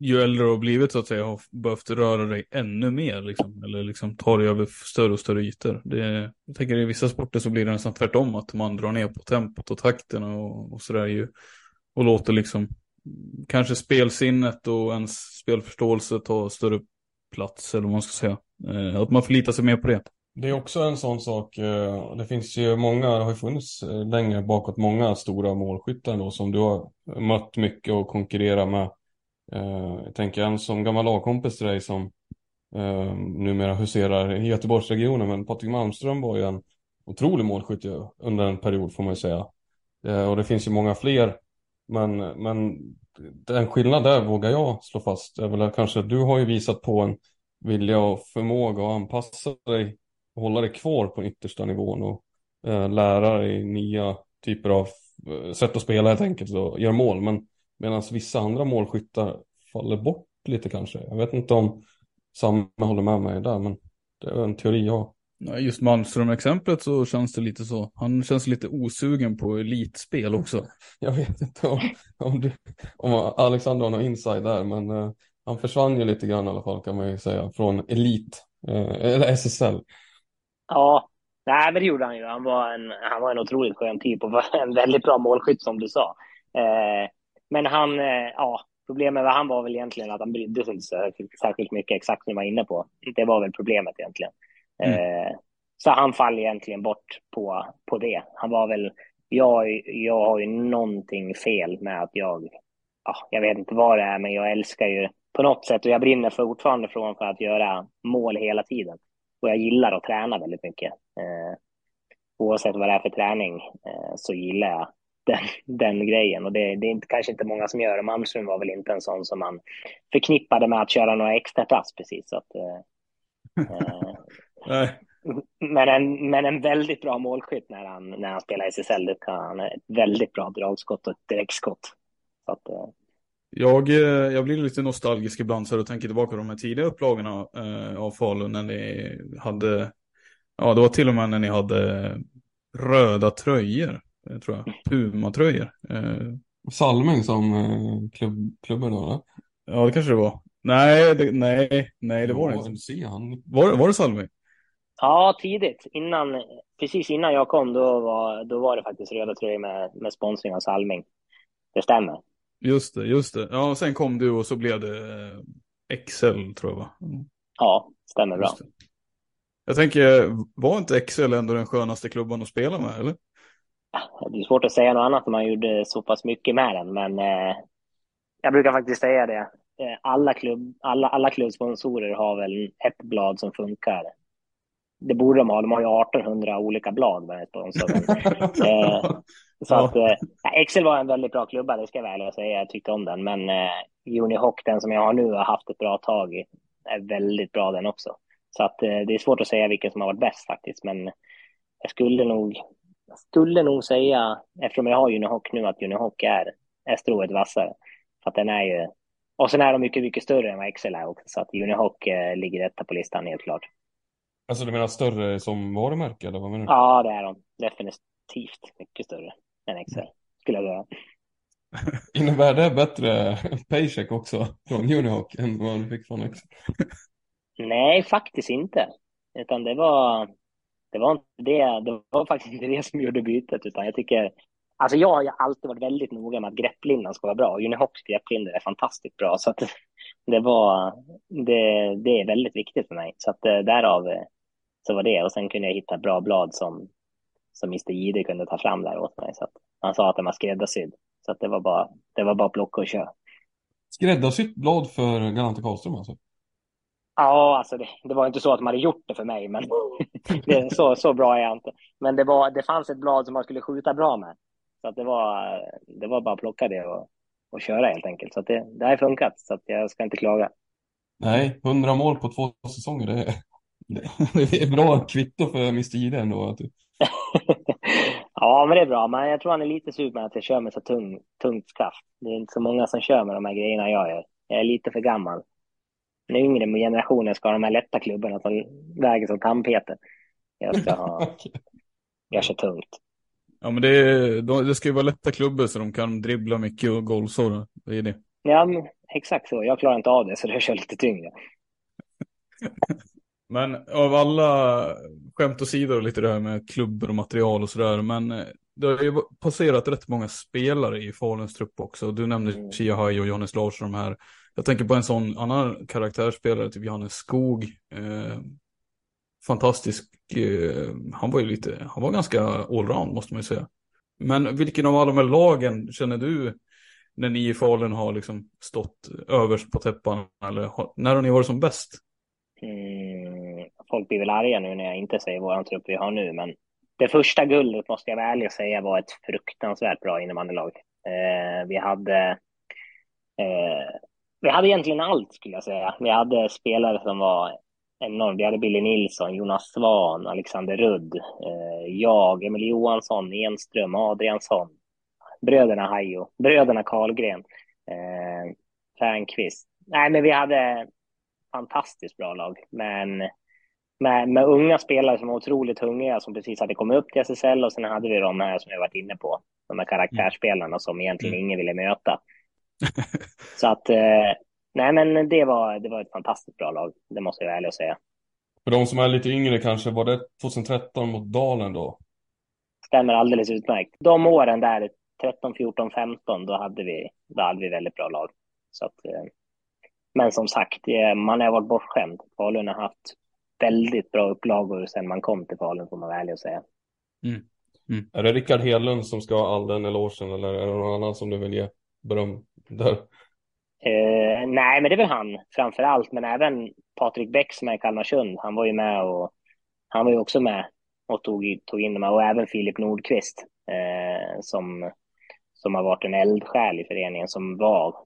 ju äldre du har blivit så att säga har behövt röra dig ännu mer liksom. Eller liksom ta dig över större och större ytor. Det, jag tänker i vissa sporter så blir det nästan tvärtom. Att man drar ner på tempot och takten och, och sådär ju. Och låter liksom kanske spelsinnet och ens spelförståelse ta större plats eller vad man ska säga. Eh, att man förlitar sig mer på det. Det är också en sån sak, eh, det finns ju många, det har ju funnits eh, längre bakåt många stora målskyttar då som du har mött mycket och konkurrerat med. Eh, jag tänker en som gammal lagkompis till dig som numera huserar i Göteborgsregionen, men Patrik Malmström var ju en otrolig målskytt under en period får man ju säga. Och det finns ju många fler, men, men den skillnad där vågar jag slå fast är väl att kanske du har ju visat på en vilja och förmåga att anpassa dig hålla dig kvar på yttersta nivån och eh, lära i nya typer av eh, sätt att spela helt enkelt och göra mål. Men medan vissa andra målskyttar faller bort lite kanske. Jag vet inte om Samme håller med mig där, men det är en teori jag. Just Malmström-exemplet så känns det lite så. Han känns lite osugen på elitspel också. Jag vet inte om, om, du, om Alexander har någon inside där, men uh, han försvann ju lite grann i alla fall kan man ju säga, från elit, uh, eller SSL. Ja, nej men det gjorde han ju. Han var en, han var en otroligt skön typ och var en väldigt bra målskytt som du sa. Uh, men han, ja, Problemet med han var väl egentligen att han brydde sig inte särskilt mycket exakt som du var inne på. Det var väl problemet egentligen. Mm. Eh, så han faller egentligen bort på, på det. Han var väl, jag, jag har ju någonting fel med att jag, ja, jag vet inte vad det är, men jag älskar ju på något sätt och jag brinner fortfarande från för att göra mål hela tiden. Och jag gillar att träna väldigt mycket. Eh, oavsett vad det är för träning eh, så gillar jag den, den grejen. Och det, det är inte, kanske inte många som gör det. Malmström var väl inte en sån som man förknippade med att köra några extra pass precis. Så att, eh, eh men, en, men en väldigt bra målskytt när han, när han spelar i SSL. Det kan, han ett väldigt bra dragskott och ett direktskott. Så att, eh. Jag, eh, jag blir lite nostalgisk ibland så jag tänker tillbaka på de här tidiga upplagorna eh, av Falun när ni hade, ja det var till och med när ni hade röda tröjor. Eh, tror jag. Puma-tröjor. Eh, Salming som eh, klubb, klubben då? Eller? Ja, det kanske det var. Nej, det, nej, nej, det var det inte. Var, var det Salming? Ja, tidigt. Innan, precis innan jag kom, då var, då var det faktiskt röda tröjor med, med sponsring av Salming. Det stämmer. Just det, just det. Ja, sen kom du och så blev det Excel, tror jag va? Mm. Ja, stämmer bra. Jag tänker, var inte Excel ändå den skönaste klubban att spela med, eller? det är svårt att säga något annat när man gjorde så pass mycket med den, men eh, jag brukar faktiskt säga det. Eh, alla, klubb, alla, alla klubbsponsorer har väl ett blad som funkar. Det borde de ha. De har ju 1800 olika blad med sponsor. eh, så ja. att eh, Excel var en väldigt bra klubba, det ska jag väl säga. Jag tyckte om den, men eh, Unihoc, den som jag har nu, har haft ett bra tag i, är väldigt bra den också. Så att eh, det är svårt att säga vilken som har varit bäst faktiskt, men jag skulle nog jag skulle nog säga, eftersom jag har Unihoc nu, att Unihoc är, är strået vassare. För att den är ju, och sen är de mycket, mycket större än vad Excel är också, så att Unihoc eh, ligger etta på listan helt klart. Alltså du menar större som varumärke eller vad menar du? Ja, det är de. Definitivt mycket större än Excel, skulle jag säga. Innebär det bättre paycheck också från Unihoc än vad du fick från Excel? Nej, faktiskt inte. Utan det var, det var inte det, det var faktiskt inte det som gjorde bytet, utan jag tycker, alltså jag har alltid varit väldigt noga med att grepplindan ska vara bra. Unihocs grepplinje är fantastiskt bra, så att det var, det, det är väldigt viktigt för mig. Så att eh, därav eh, så var det, och sen kunde jag hitta bra blad som, som Mr Jihde kunde ta fram där åt mig. Så att han sa att den var skräddarsydd, så att det var bara, det var bara att plocka och köra. Skräddarsytt blad för Galante Karlström alltså? Ja, alltså det, det, var inte så att de hade gjort det för mig, men det, så, så bra är jag inte. Men det, var, det fanns ett blad som man skulle skjuta bra med. Så att det, var, det var bara att plocka det och, och köra helt enkelt. Så att det, det har funkat, så att jag ska inte klaga. Nej, hundra mål på två säsonger, det är, det är bra kvitto för Mr Jihde ändå. ja, men det är bra. Men jag tror han är lite sur med att jag kör med så tung, tungt skaft. Det är inte så många som kör med de här grejerna jag gör. Jag är lite för gammal den yngre generationen ska ha de här lätta klubborna som väger som tandpetare. Jag ska ha, jag kör tungt. Ja men det, det ska ju vara lätta klubbor så de kan dribbla mycket och golvsåra. Det är det. Ja men, exakt så. Jag klarar inte av det så jag kör lite tyngre. men av alla skämt åsido lite det här med klubbor och material och sådär. Men eh, det har ju passerat rätt många spelare i Faluns trupp också. Du nämnde mm. Chia Hai och Johannes Larsson de här. Jag tänker på en sån annan karaktärsspelare, typ Johannes Skog. Eh, fantastisk. Eh, han var ju lite, han var ganska allround måste man ju säga. Men vilken av alla de här lagen känner du när ni i Falun har liksom stått överst på täppan? Eller när har ni varit som bäst? Mm, folk blir väl arga nu när jag inte säger våran trupp vi har nu, men det första guldet måste jag vara ärlig och säga var ett fruktansvärt bra innebandylag. Eh, vi hade eh, vi hade egentligen allt skulle jag säga. Vi hade spelare som var enormt. Vi hade Billy Nilsson, Jonas Svan, Alexander Rudd, eh, jag, Emil Johansson, Enström, Adriansson, bröderna Hajo, bröderna Karlgren, eh, Fernqvist. Nej, men vi hade fantastiskt bra lag, men med, med unga spelare som var otroligt hungriga, som precis hade kommit upp till SSL och sen hade vi de här som jag varit inne på, de här karaktärsspelarna som egentligen mm. ingen ville möta. Så att, eh, nej men det var, det var ett fantastiskt bra lag, det måste jag vara ärlig och säga. För de som är lite yngre kanske, var det 2013 mot Dalen då? Stämmer alldeles utmärkt. De åren där, 13, 14, 15, då hade vi, då hade vi väldigt bra lag. Så att, eh, men som sagt, man har varit bortskämd. Falun har haft väldigt bra upplagor sen man kom till Falun, får man vara ärlig och säga. Mm. Mm. Är det Rickard Hedlund som ska ha all den elogen eller är det någon annan som du vill ge beröm där? Eh, nej, men det är väl han framför allt, men även Patrik Bäck som är i Kalmarsund. Han var ju med och han var ju också med och tog, tog in de här och även Filip Nordqvist eh, som, som har varit en eldsjäl i föreningen som var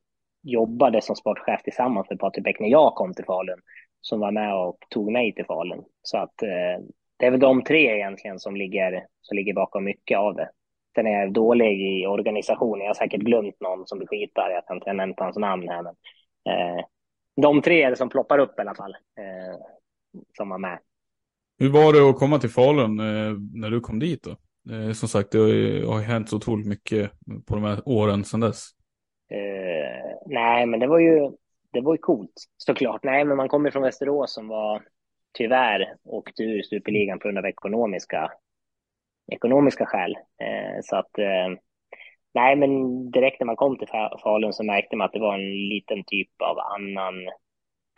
jobbade som sportchef tillsammans med Patrik Bäck när jag kom till Falun som var med och tog mig till Falun. Så att eh, det är väl de tre egentligen som ligger, som ligger bakom mycket av det. Sen är jag dålig i organisationen. Jag har säkert glömt någon som blir skitare. Jag kan inte nämna hans namn här. Men, eh, de tre är det som ploppar upp i alla fall. Eh, som var med. Hur var det att komma till Falun eh, när du kom dit då? Eh, som sagt, det har ju hänt så otroligt mycket på de här åren sedan dess. Nej, men det var ju det var ju coolt såklart. Nej, men man kommer från Västerås som var tyvärr åkte ur superligan på grund av ekonomiska, ekonomiska skäl. Eh, så att eh, nej, men direkt när man kom till Falun så märkte man att det var en liten typ av annan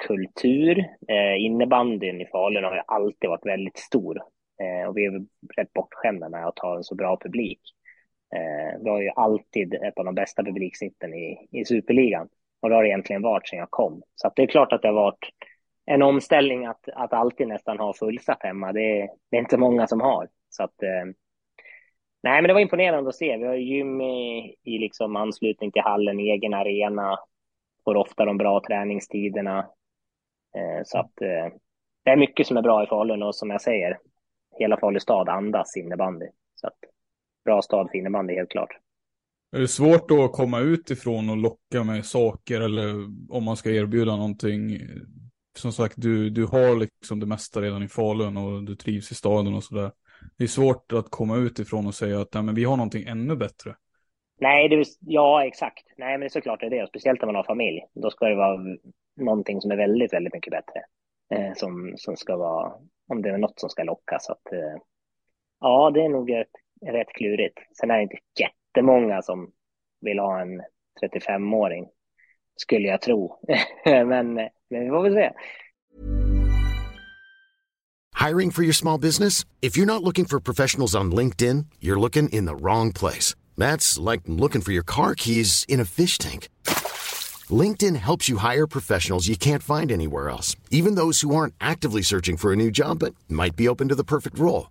kultur. Eh, innebandyn i Falun har ju alltid varit väldigt stor eh, och vi är rätt bortskämda med att ha en så bra publik. Eh, vi har ju alltid ett av de bästa publiksnitten i, i superligan. Och det har det egentligen varit sedan jag kom. Så att det är klart att det har varit en omställning att, att alltid nästan ha fullsatt hemma. Det är, det är inte många som har. Så att, eh, nej, men det var imponerande att se. Vi har gym i, i liksom anslutning till hallen, egen arena, får ofta de bra träningstiderna. Eh, så att eh, det är mycket som är bra i Falun och som jag säger, hela Falu stad andas innebandy. Så att bra stad för innebandy helt klart. Är det svårt då att komma utifrån och locka med saker eller om man ska erbjuda någonting? Som sagt, du, du har liksom det mesta redan i Falun och du trivs i staden och sådär. Det är svårt att komma utifrån och säga att nej, men vi har någonting ännu bättre. Nej, det är, ja exakt. Nej, men det är såklart det är det. Speciellt när man har familj. Då ska det vara någonting som är väldigt, väldigt mycket bättre. Eh, som, som ska vara, om det är något som ska locka. Så att, eh, ja, det är nog rätt, rätt klurigt. Sen är det inte jättemånga som vill ha en 35-åring, skulle jag tro. men, men vi får väl se. Hiring for your small business? If you're not looking for professionals on LinkedIn, you're looking in the wrong place. That's like looking for your car keys in a fish tank. LinkedIn helps you hire professionals you can't find anywhere else, even those who aren't actively searching for a new job but might be open to the perfect role.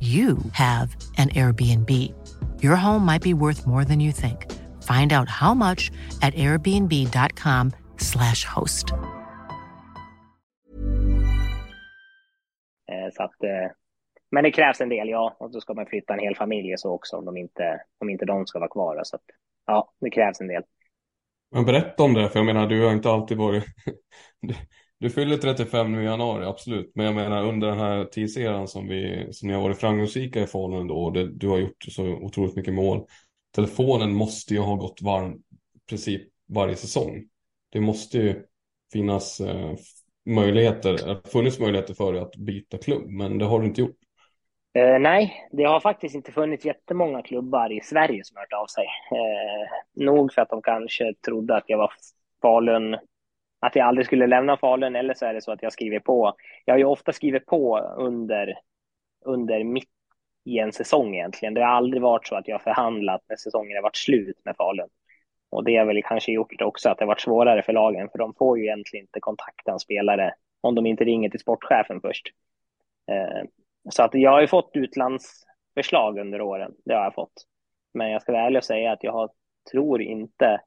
you have an Airbnb. Your home might be worth more than you think. Find out how much at airbnb.com slash host. Eh, så att, eh, men det krävs en del, ja. Och då ska man flytta en hel familj så också om, de inte, om inte de ska vara kvar. Så att, ja, det krävs en del. Men berätta om det, för jag menar, du har inte alltid varit... Du fyller 35 nu i januari, absolut. Men jag menar under den här tidseran som, vi, som ni har varit framgångsrika i Falun då, och det, du har gjort så otroligt mycket mål. Telefonen måste ju ha gått varm i princip varje säsong. Det måste ju finnas eh, möjligheter, det har funnits möjligheter för dig att byta klubb, men det har du inte gjort. Eh, nej, det har faktiskt inte funnits jättemånga klubbar i Sverige som har hört av sig. Eh, nog för att de kanske trodde att jag var Falun, att jag aldrig skulle lämna Falun, eller så är det så att jag skriver på. Jag har ju ofta skrivit på under, under mitt i en säsong egentligen. Det har aldrig varit så att jag förhandlat när säsongen har varit slut med Falun. Och det har väl kanske gjort också att det har varit svårare för lagen, för de får ju egentligen inte kontakta en spelare om de inte ringer till sportchefen först. Eh, så att jag har ju fått utlandsförslag under åren, det har jag fått. Men jag ska vara ärlig och säga att jag har, tror inte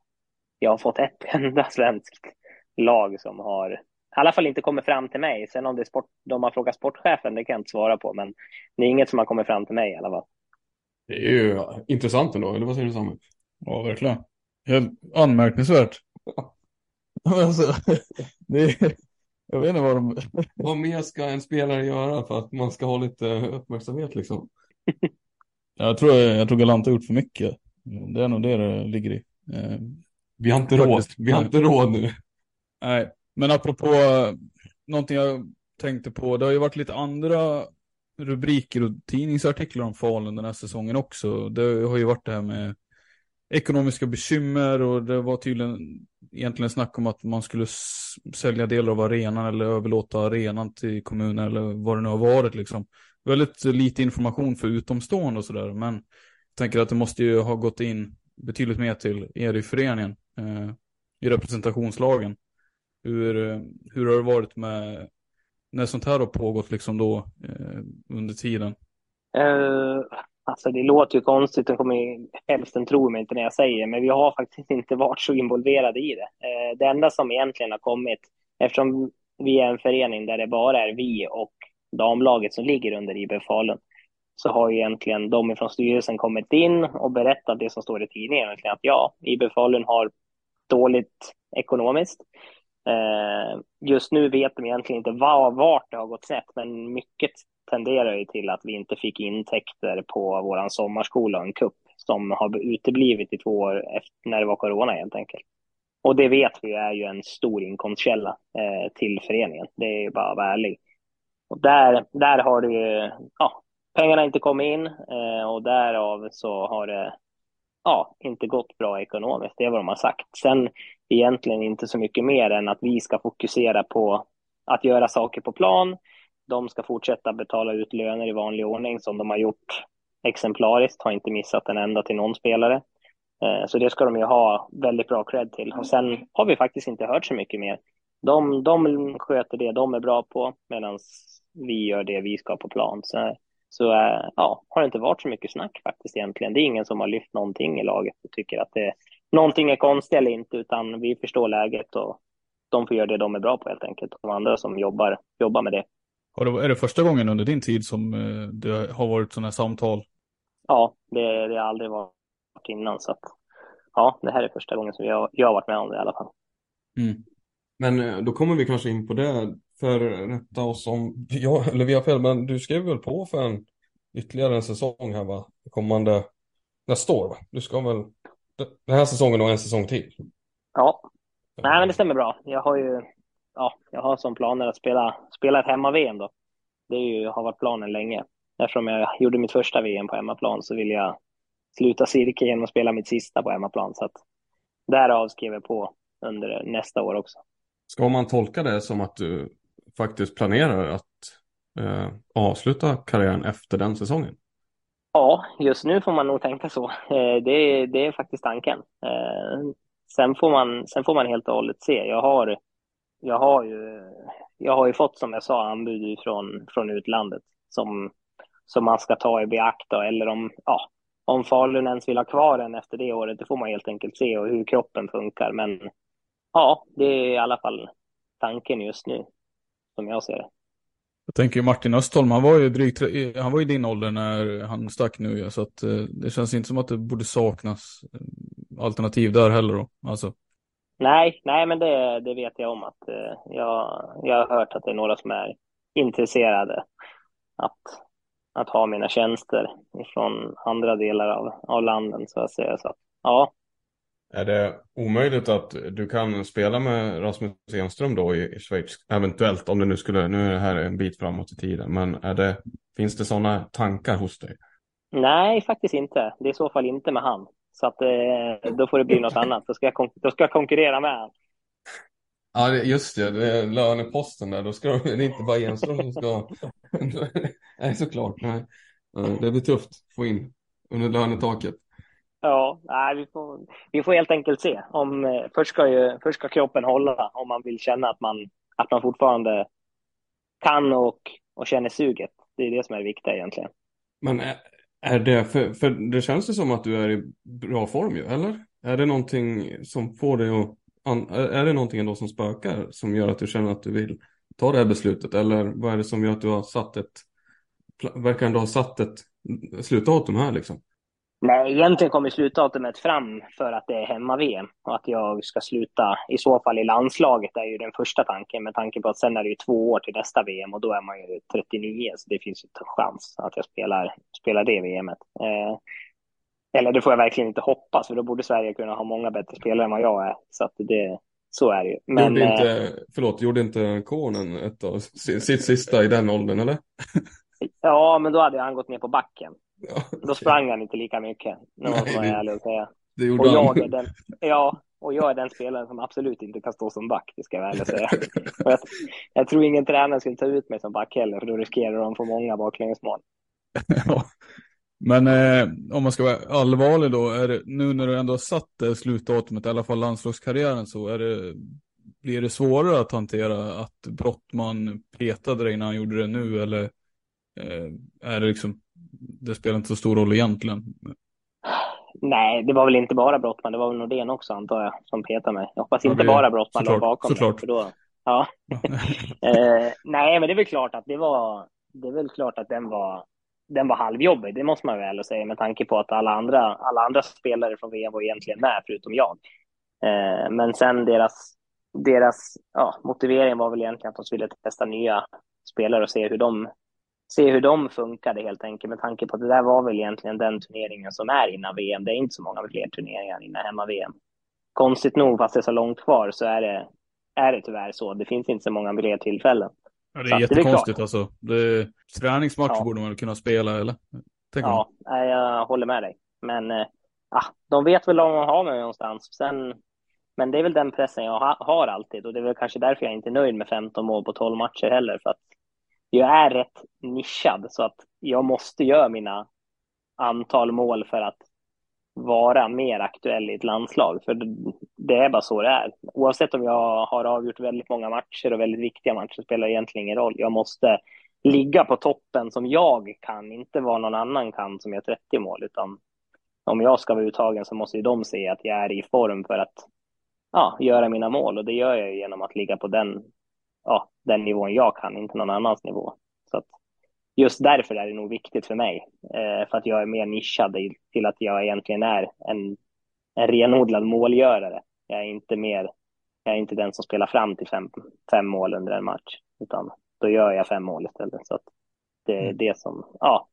jag har fått ett enda svenskt lag som har, i alla fall inte kommit fram till mig. Sen om det är sport, de har frågat sportchefen, det kan jag inte svara på, men det är inget som har kommit fram till mig i alla fall. Det är ju intressant ändå, eller vad säger du Samuel? Ja, verkligen. Helt anmärkningsvärt. alltså, det är, jag vet inte vad de... vad mer ska en spelare göra för att man ska ha lite uppmärksamhet liksom? jag tror, jag tror Galante har gjort för mycket. Det är nog det det ligger i. Eh, vi har inte råd. Vi har inte råd nu. Nej, men apropå någonting jag tänkte på. Det har ju varit lite andra rubriker och tidningsartiklar om Falun den här säsongen också. Det har ju varit det här med ekonomiska bekymmer och det var tydligen egentligen snack om att man skulle sälja delar av arenan eller överlåta arenan till kommunen eller vad det nu har varit liksom. Väldigt lite information för utomstående och sådär men jag tänker att det måste ju ha gått in betydligt mer till er i föreningen eh, i representationslagen. Hur, hur har det varit med när sånt här har pågått liksom då eh, under tiden? Uh, Alltså det låter ju konstigt, det kommer, hälften tror mig inte när jag säger men vi har faktiskt inte varit så involverade i det. Uh, det enda som egentligen har kommit, eftersom vi är en förening där det bara är vi och damlaget som ligger under IB Falun, så har ju egentligen de från styrelsen kommit in och berättat det som står i tidningen, egentligen att ja, IB Falun har dåligt ekonomiskt. Eh, just nu vet de egentligen inte var, vart det har gått snett, men mycket tenderar ju till att vi inte fick intäkter på vår sommarskola och en kupp som har uteblivit i två år efter, när det var corona helt enkelt. Och det vet vi är ju en stor inkomstkälla eh, till föreningen. Det är ju bara att vara ärlig. Och där, där har det ju, ja, pengarna inte kommit in eh, och därav så har det ja, inte gått bra ekonomiskt. Det är vad de har sagt. Sen egentligen inte så mycket mer än att vi ska fokusera på att göra saker på plan de ska fortsätta betala ut löner i vanlig ordning som de har gjort exemplariskt, har inte missat en enda till någon spelare. Eh, så det ska de ju ha väldigt bra cred till. Och sen har vi faktiskt inte hört så mycket mer. De, de sköter det de är bra på medan vi gör det vi ska på plan. Så, så eh, ja, har det inte varit så mycket snack faktiskt egentligen. Det är ingen som har lyft någonting i laget och tycker att det, någonting är konstigt eller inte, utan vi förstår läget och de får göra det de är bra på helt enkelt. De andra som jobbar, jobbar med det. Och är det första gången under din tid som eh, det har varit sådana här samtal? Ja, det, det har aldrig varit innan. Så att, ja, det här är första gången som jag, jag har varit med om det i alla fall. Mm. Men eh, då kommer vi kanske in på det. För rätta oss om, ja, eller vi har fel, men du skrev väl på för en ytterligare en säsong här va? Kommande nästa år va? Du ska väl den här säsongen och en säsong till? Ja, nej men det stämmer bra. Jag har ju ja, jag har som planer att spela, spela ett hemma-VM då. Det ju, har varit planen länge. Eftersom jag gjorde mitt första VM på hemmaplan så vill jag sluta cirkeln genom att spela mitt sista på hemmaplan. Så att därav skrev jag på under nästa år också. Ska man tolka det som att du faktiskt planerar att eh, avsluta karriären efter den säsongen? Ja, just nu får man nog tänka så. Eh, det, det är faktiskt tanken. Eh, sen, får man, sen får man helt och hållet se. Jag har jag har ju, jag har ju fått som jag sa anbud från, från utlandet som, som man ska ta i beaktande. eller om, ja, om Falun ens vill ha kvar en efter det året, det får man helt enkelt se och hur kroppen funkar. Men ja, det är i alla fall tanken just nu, som jag ser det. Jag tänker Martin Östholm, han var ju drygt, han var i din ålder när han stack nu, så att eh, det känns inte som att det borde saknas eh, alternativ där heller då. Alltså. Nej, nej, men det, det vet jag om att eh, jag, jag har hört att det är några som är intresserade att, att ha mina tjänster från andra delar av, av landet så att säga. Så ja, är det omöjligt att du kan spela med Rasmus Enström då i, Schweiz? Eventuellt, om det nu skulle, nu är det här en bit framåt i tiden, men är det, finns det sådana tankar hos dig? Nej, faktiskt inte. Det är i så fall inte med han. Så att eh, då får det bli något annat. Då ska jag, då ska jag konkurrera med han. Ja, just det. det är löneposten där. Då ska det är inte bara Enström som ska... nej, såklart. Nej. Det blir tufft att få in under lönetaket. Ja, nej, vi, får, vi får helt enkelt se. Om, eh, först, ska ju, först ska kroppen hålla om man vill känna att man, att man fortfarande kan och, och känner suget. Det är det som är det viktiga egentligen. Men är, är det, för, för det känns ju som att du är i bra form ju, eller? Är det någonting som får dig att, är det någonting ändå som spökar som gör att du känner att du vill ta det här beslutet? Eller vad är det som gör att du har satt ett, verkar ändå ha satt ett slutdatum här liksom? Nej, egentligen kommer slutdatumet fram för att det är hemma-VM och att jag ska sluta i så fall i landslaget är ju den första tanken med tanke på att sen är det ju två år till nästa VM och då är man ju 39 så det finns ju en chans att jag spelar, spelar det VMet. Eh, eller det får jag verkligen inte hoppas för då borde Sverige kunna ha många bättre spelare än vad jag är. Så att det, så är det ju. Men, gjorde inte, eh, förlåt, gjorde inte Konen ett av sitt sista i den åldern eller? ja, men då hade han gått ner på backen. Ja, okay. Då sprang han inte lika mycket. Nu måste man ärlig och säga. Det gjorde och jag han. Är den, ja, och jag är den spelaren som absolut inte kan stå som back, det ska jag väl säga. jag, jag, tror ingen tränare skulle ta ut mig som back heller, för då riskerar de att få många baklängesmål. ja. Men eh, om man ska vara allvarlig då, är det, nu när du ändå har satt det slutdatumet, i alla fall landslagskarriären, så är det, blir det svårare att hantera att Brottman petade dig när han gjorde det nu, eller eh, är det liksom det spelar inte så stor roll egentligen. Nej, det var väl inte bara Brottman, det var väl Nordén också antar jag som petade mig. Jag hoppas inte bara Brottman låg bakom såklart. mig. Då, ja. eh, nej, men det är väl klart att det var, det är väl klart att den var, den var halvjobbig, det måste man väl säga med tanke på att alla andra, alla andra spelare från VM var egentligen med förutom jag. Eh, men sen deras, deras ja, motivering var väl egentligen att de ville testa nya spelare och se hur de se hur de funkade helt enkelt med tanke på att det där var väl egentligen den turneringen som är innan VM. Det är inte så många fler turneringar innan hemma-VM. Konstigt nog, fast det är så långt kvar, så är det, är det tyvärr så. Det finns inte så många fler tillfällen. Ja, det är så jättekonstigt det är alltså. Det, träningsmatch ja. borde man kunna spela, eller? Tänker ja, man. jag håller med dig. Men ah, de vet väl om de har mig någonstans. Sen, men det är väl den pressen jag ha, har alltid och det är väl kanske därför jag inte är nöjd med 15 mål på 12 matcher heller. För att jag är rätt nischad så att jag måste göra mina antal mål för att vara mer aktuell i ett landslag. För det är bara så det är. Oavsett om jag har avgjort väldigt många matcher och väldigt viktiga matcher spelar egentligen ingen roll. Jag måste ligga på toppen som jag kan, inte vad någon annan kan som gör 30 mål, utan om jag ska vara uttagen så måste ju de se att jag är i form för att ja, göra mina mål och det gör jag genom att ligga på den ja, den nivån jag kan, inte någon annans nivå. Så att just därför är det nog viktigt för mig, eh, för att jag är mer nischad till att jag egentligen är en, en renodlad målgörare. Jag är inte mer, jag är inte den som spelar fram till fem, fem mål under en match, utan då gör jag fem mål istället. Så att det är mm. det som, ja,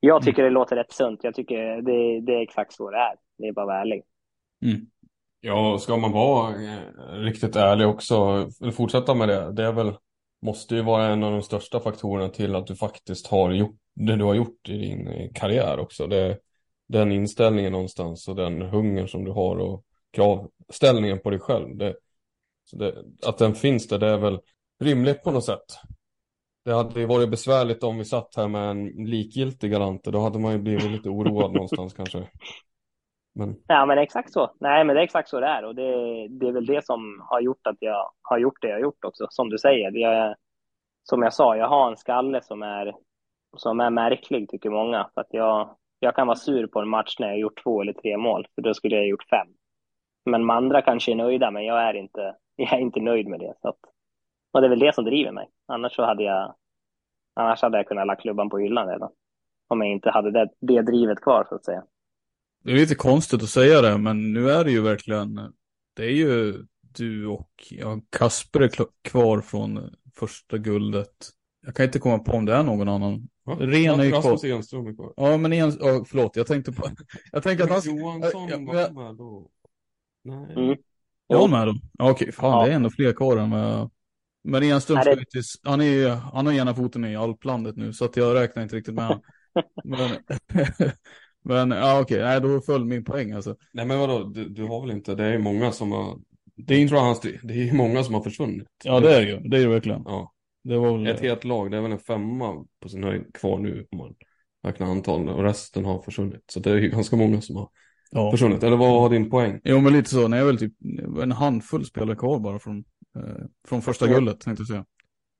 jag tycker det låter rätt sunt. Jag tycker det, det är exakt så det är. Det är bara att vara ärlig. Mm. Ja, ska man vara eh, riktigt ärlig också, fortsätta med det, det är väl, måste ju vara en av de största faktorerna till att du faktiskt har gjort det du har gjort i din eh, karriär också. Det, den inställningen någonstans och den hunger som du har och kravställningen på dig själv. Det, det, att den finns där, det är väl rimligt på något sätt. Det hade ju varit besvärligt om vi satt här med en likgiltig Galante. Då hade man ju blivit lite oroad någonstans kanske. Men... Ja, men exakt så. Nej, men det är exakt så det är och det, det är väl det som har gjort att jag har gjort det jag har gjort också. Som du säger, jag, som jag sa, jag har en skalle som är, som är märklig tycker många. För att jag, jag kan vara sur på en match när jag har gjort två eller tre mål, för då skulle jag ha gjort fem. Men de andra kanske är nöjda, men jag är inte, jag är inte nöjd med det. Så att, och det är väl det som driver mig. Annars så hade jag, annars hade jag kunnat lägga klubban på hyllan redan. Om jag inte hade det, det drivet kvar så att säga. Det är lite konstigt att säga det, men nu är det ju verkligen, det är ju du och ja, Kasper är kvar från första guldet. Jag kan inte komma på om det är någon annan. Va? Ren är ju kvar. Enström är kvar. Ja, men en, ja, förlåt, jag tänkte på, jag tänkte att han... Johansson ja, var med då. Nej. Mm. Jag håller med. Ja, okej, fan Ja. det är ändå fler kvar än vad Men Enström Nej, ska det- ju till, han, är, han har ena foten i alplandet nu så att jag räknar inte riktigt med honom. Men, men ja okej, nej då föll min poäng alltså. Nej men vadå, du, du har väl inte, det är många som har, Det är inte, hans, det är många som har försvunnit. ja det är det ju, det är det verkligen. Ja, Det var väl, ett helt lag, det är väl en femma på sin höjd kvar nu om man räknar antal och resten har försvunnit. Så det är ju ganska många som har ja. försvunnit. Eller vad har din poäng? Jo men lite så, nej väl typ en handfull spelare kvar bara från, eh, från första guldet tänkte jag säga.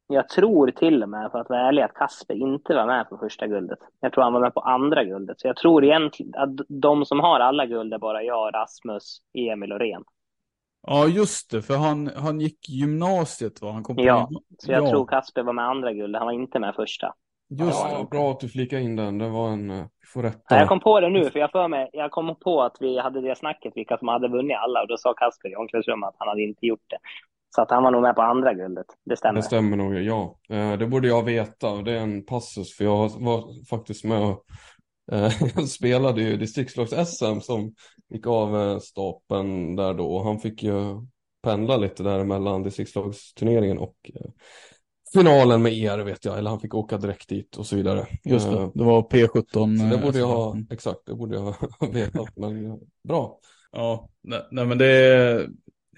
Jag tror till och med, för att vara ärlig, att Kasper inte var med på första guldet. Jag tror han var med på andra guldet. Så jag tror egentligen att de som har alla guld är bara jag, Rasmus, Emil och Ren. Ja just det, för han, han gick gymnasiet va? Han kom på Ja, gym- Så jag ja, tror Kasper var med andra guldet, han var inte med första. Just Ja, det. bra att du flikade in den, det var en, eh, vi får rätta. Ja, jag kom på det nu, för jag för mig, jag kom på att vi hade det snacket, vilka som hade vunnit alla, och då sa Kasper i omklädningsrummet att han hade inte gjort det. Så att han var nog med på andra guldet, det stämmer. Det stämmer nog, ja. Eh, Det borde jag veta det är en passus för jag var faktiskt med och eh, spelade ju distriktslags-SM som gick av eh, stapeln där då han fick ju pendla lite där mellan distriktslagsturneringen och finalen med er vet jag, eller han fick åka direkt dit och så vidare. Just det, det var P17. Så det borde jag ha, exakt, det borde jag ha vetat, men bra. Ja, nej, nej men det är,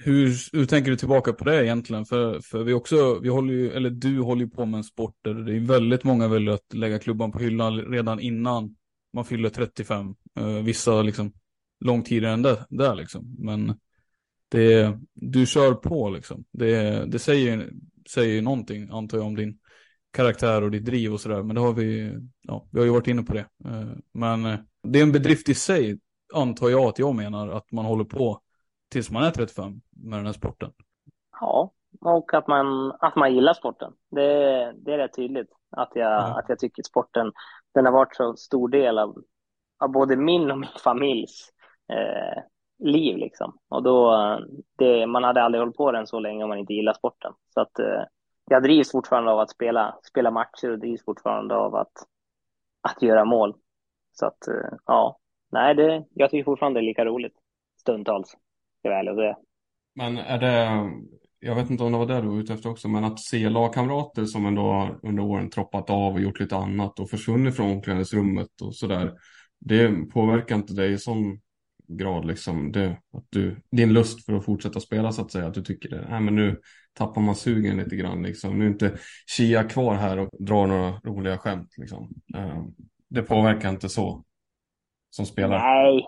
hur, hur tänker du tillbaka på det egentligen? För, för vi också, vi håller ju, eller du håller ju på med en sport där det är väldigt många väljer att lägga klubban på hyllan redan innan man fyller 35. Eh, vissa liksom långt tidigare än det, där liksom. Men det, du kör på liksom. Det, det säger, säger ju någonting antar jag om din karaktär och ditt driv och sådär. Men det har vi, ja, vi har ju varit inne på det. Eh, men eh, det är en bedrift i sig antar jag att jag menar att man håller på tills man är 35 med den här sporten. Ja, och att man, att man gillar sporten. Det, det är rätt tydligt att jag, Ja. att jag tycker sporten, den har varit så stor del av, av både min och min familjs eh, liv liksom. Och då, det, man hade aldrig hållit på den så länge om man inte gillar sporten. Så att eh, jag drivs fortfarande av att spela, spela matcher och drivs fortfarande av att, att göra mål. Så att, eh, ja, nej, det, jag tycker fortfarande det är lika roligt stundtals. Ska jag vara ärlig och säga. Men är det, jag vet inte om det var det du var ute efter också, men att se lagkamrater som ändå under åren troppat av och gjort lite annat och försvunnit från omklädningsrummet och sådär. Det påverkar inte dig i sån grad liksom, det, att du, din lust för att fortsätta spela så att säga, att du tycker det, nej men nu tappar man sugen lite grann liksom, nu är inte Chia kvar här och drar några roliga skämt liksom. Eh, Det påverkar inte så, som spelare. Nej,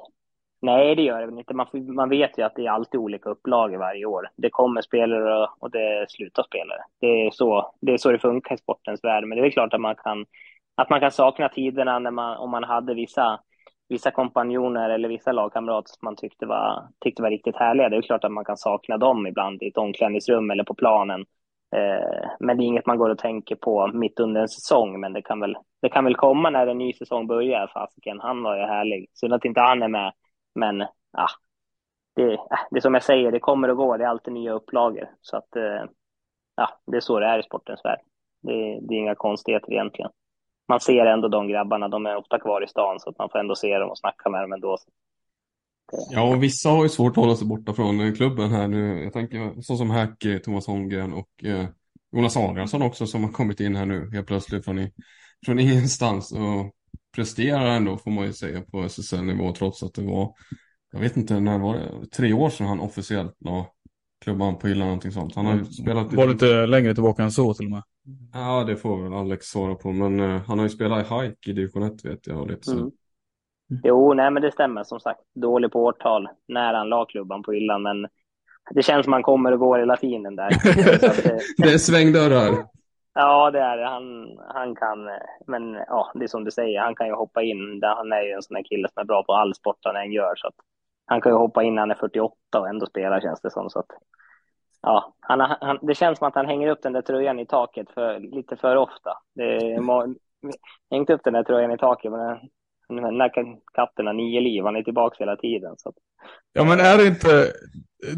nej det gör det väl inte. Man, man vet ju att det är alltid olika upplagor varje år. Det kommer spelare och- det slutar spelare. Det är så det, är så det funkar i sportens värld. Men det är klart att man kan, att man kan sakna tiderna när man, om man hade vissa, vissa kompanjoner eller vissa lagkamrater som man tyckte var, tyckte var riktigt härliga. Det är klart att man kan sakna dem ibland i ett omklädningsrum eller på planen. Eh, men det är inget man går och tänker på mitt under en säsong. Men det kan väl, det kan väl komma när en ny säsong börjar. Fasiken, han var ju härlig. Synd att inte han är med. Men ja, det, äh, det är som jag säger, det kommer och går. Det är alltid nya upplagor. Så att eh, ja, det är så det är i sportens värld. Det, det är inga konstigheter egentligen. Man ser ändå de grabbarna, de är ofta kvar i stan så att man får ändå se dem och snacka med dem ändå. Ja, och vissa har ju svårt att hålla sig borta från klubben här nu. Jag tänker så som Hack, eh, Thomas Holmgren och eh, Jonas Adriansson också som har kommit in här nu helt plötsligt från, i, från ingenstans och presterar ändå får man ju säga på SSL-nivå trots att det var, jag vet inte när var det, tre år sedan han officiellt la klubban på hyllan någonting sånt. Han har ju spelat Var lite längre tillbaka än så till och med. Ja, det får väl Alex svara på, men eh, han har ju spelat i Haik i division 1 vet jag och lite så. Mm. Jo, nej men det stämmer som sagt. Dålig på årtal när han la klubban på hyllan, men det känns som han kommer och går hela tiden där. Så att det, Det är svängdörrar. Ja, det är det. Han, han kan, men ja, det är som du säger, han kan ju hoppa in. Där Han är ju en sån där kille som är bra på all sport han än gör. Så att han kan ju hoppa in när han är 48 och ändå spela känns det som. Så att, ja, han, han, det känns som att han hänger upp den där tröjan i taket för, lite för ofta. Det må- hängt upp den där tröjan i taket, men den där katten har nio liv. Han är tillbaka hela tiden. Så att, Ja men är det inte,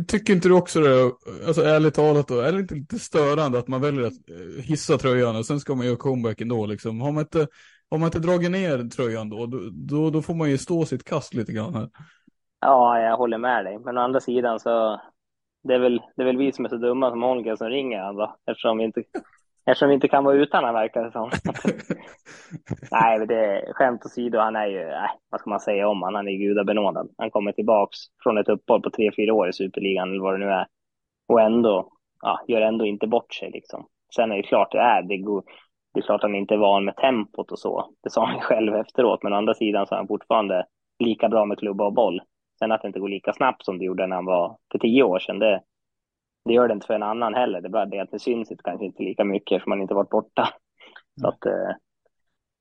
tycker inte du också det, alltså ärligt talat då, är det inte lite störande att man väljer att eh, hissa tröjan och sen ska man göra comeback ändå liksom? Har man inte, har man inte dragit ner tröjan då, då, då, då får man ju stå sitt kast lite grann här. Ja, jag håller med dig. Men å andra sidan så det är väl, det är väl vi som är så dumma som Holmgren som ringer han då, eftersom vi inte, eftersom vi inte kan vara utan han verkar det som. nej, men det skämt åsido, han är ju, nej, vad ska man säga om han? Han är gudabenådad. Han kommer tillbaks från ett uppehåll på tre, fyra år i Superligan eller vad det nu är och ändå, ja, gör ändå inte bort sig liksom. Sen är det klart det är, det, går, det är klart han inte är van med tempot och så. Det sa han själv efteråt, men å andra sidan så är han fortfarande lika bra med klubba och boll. Sen att det inte går lika snabbt som det gjorde när han var för tio år sedan, det, det gör det inte för en annan heller. Det är bara det att det syns inte, kanske inte lika mycket eftersom man inte varit borta. Så att, eh,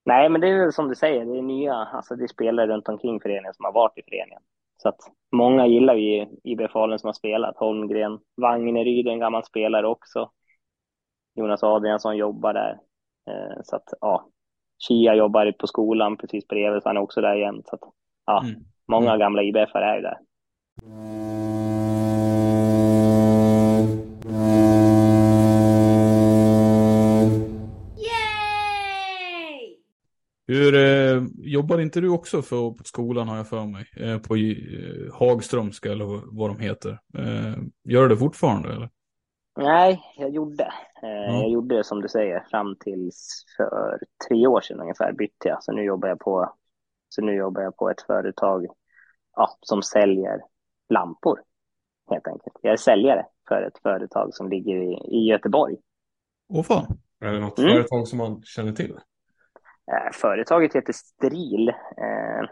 nej, men det är som du säger, det är nya, alltså det är spelare runt omkring föreningen som har varit i föreningen. Så att många gillar ju IB Falun som har spelat. Holmgren, Wagneryd är en gammal spelare också. Jonas Adriansson jobbar där. Eh, så att ja, Kia jobbar på skolan precis bredvid, så han är också där jämt. Så att, ja, mm. många mm. gamla IBF är ju där. Hur eh, jobbar inte du också för, på skolan har jag för mig? Eh, på eh, Hagströmska eller vad de heter. Eh, gör du det fortfarande eller? Nej, jag gjorde. Eh, ja. Jag gjorde det som du säger fram tills för tre år sedan ungefär bytte jag. Så nu jobbar jag på, så nu jobbar jag på ett företag ja, som säljer lampor helt enkelt. Jag är säljare för ett företag som ligger i, i Göteborg. Åh fan. Är det något mm. företag som man känner till? Eh, företaget heter Stril. Eh,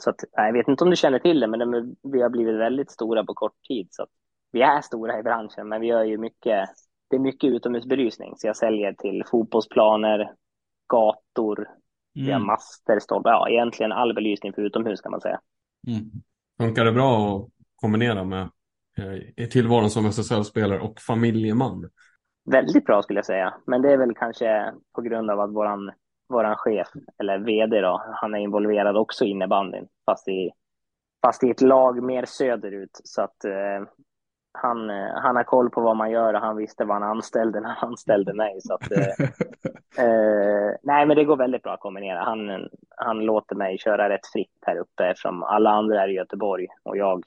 så att, jag vet inte om du känner till det, men vi har blivit väldigt stora på kort tid. Så vi är stora i branschen, men vi gör ju mycket. Det är mycket utomhusbelysning, så jag säljer till fotbollsplaner, gator, mm. vi har mm. master, stolpar, ja, egentligen all belysning för utomhus kan man säga. Mm. Funkar det bra att kombinera med eh, tillvaron som SSL-spelare och familjeman? Väldigt bra skulle jag säga, men det är väl kanske på grund av att våran våran chef, eller vd då, han är involverad också i innebandyn, fast i, fast i ett lag mer söderut. Så att eh, han, eh, han har koll på vad man gör och han visste vad han anställde när han anställde mig. Så att, eh, eh, nej, men det går väldigt bra att kombinera. Han, han låter mig köra rätt fritt här uppe eftersom alla andra är i Göteborg och jag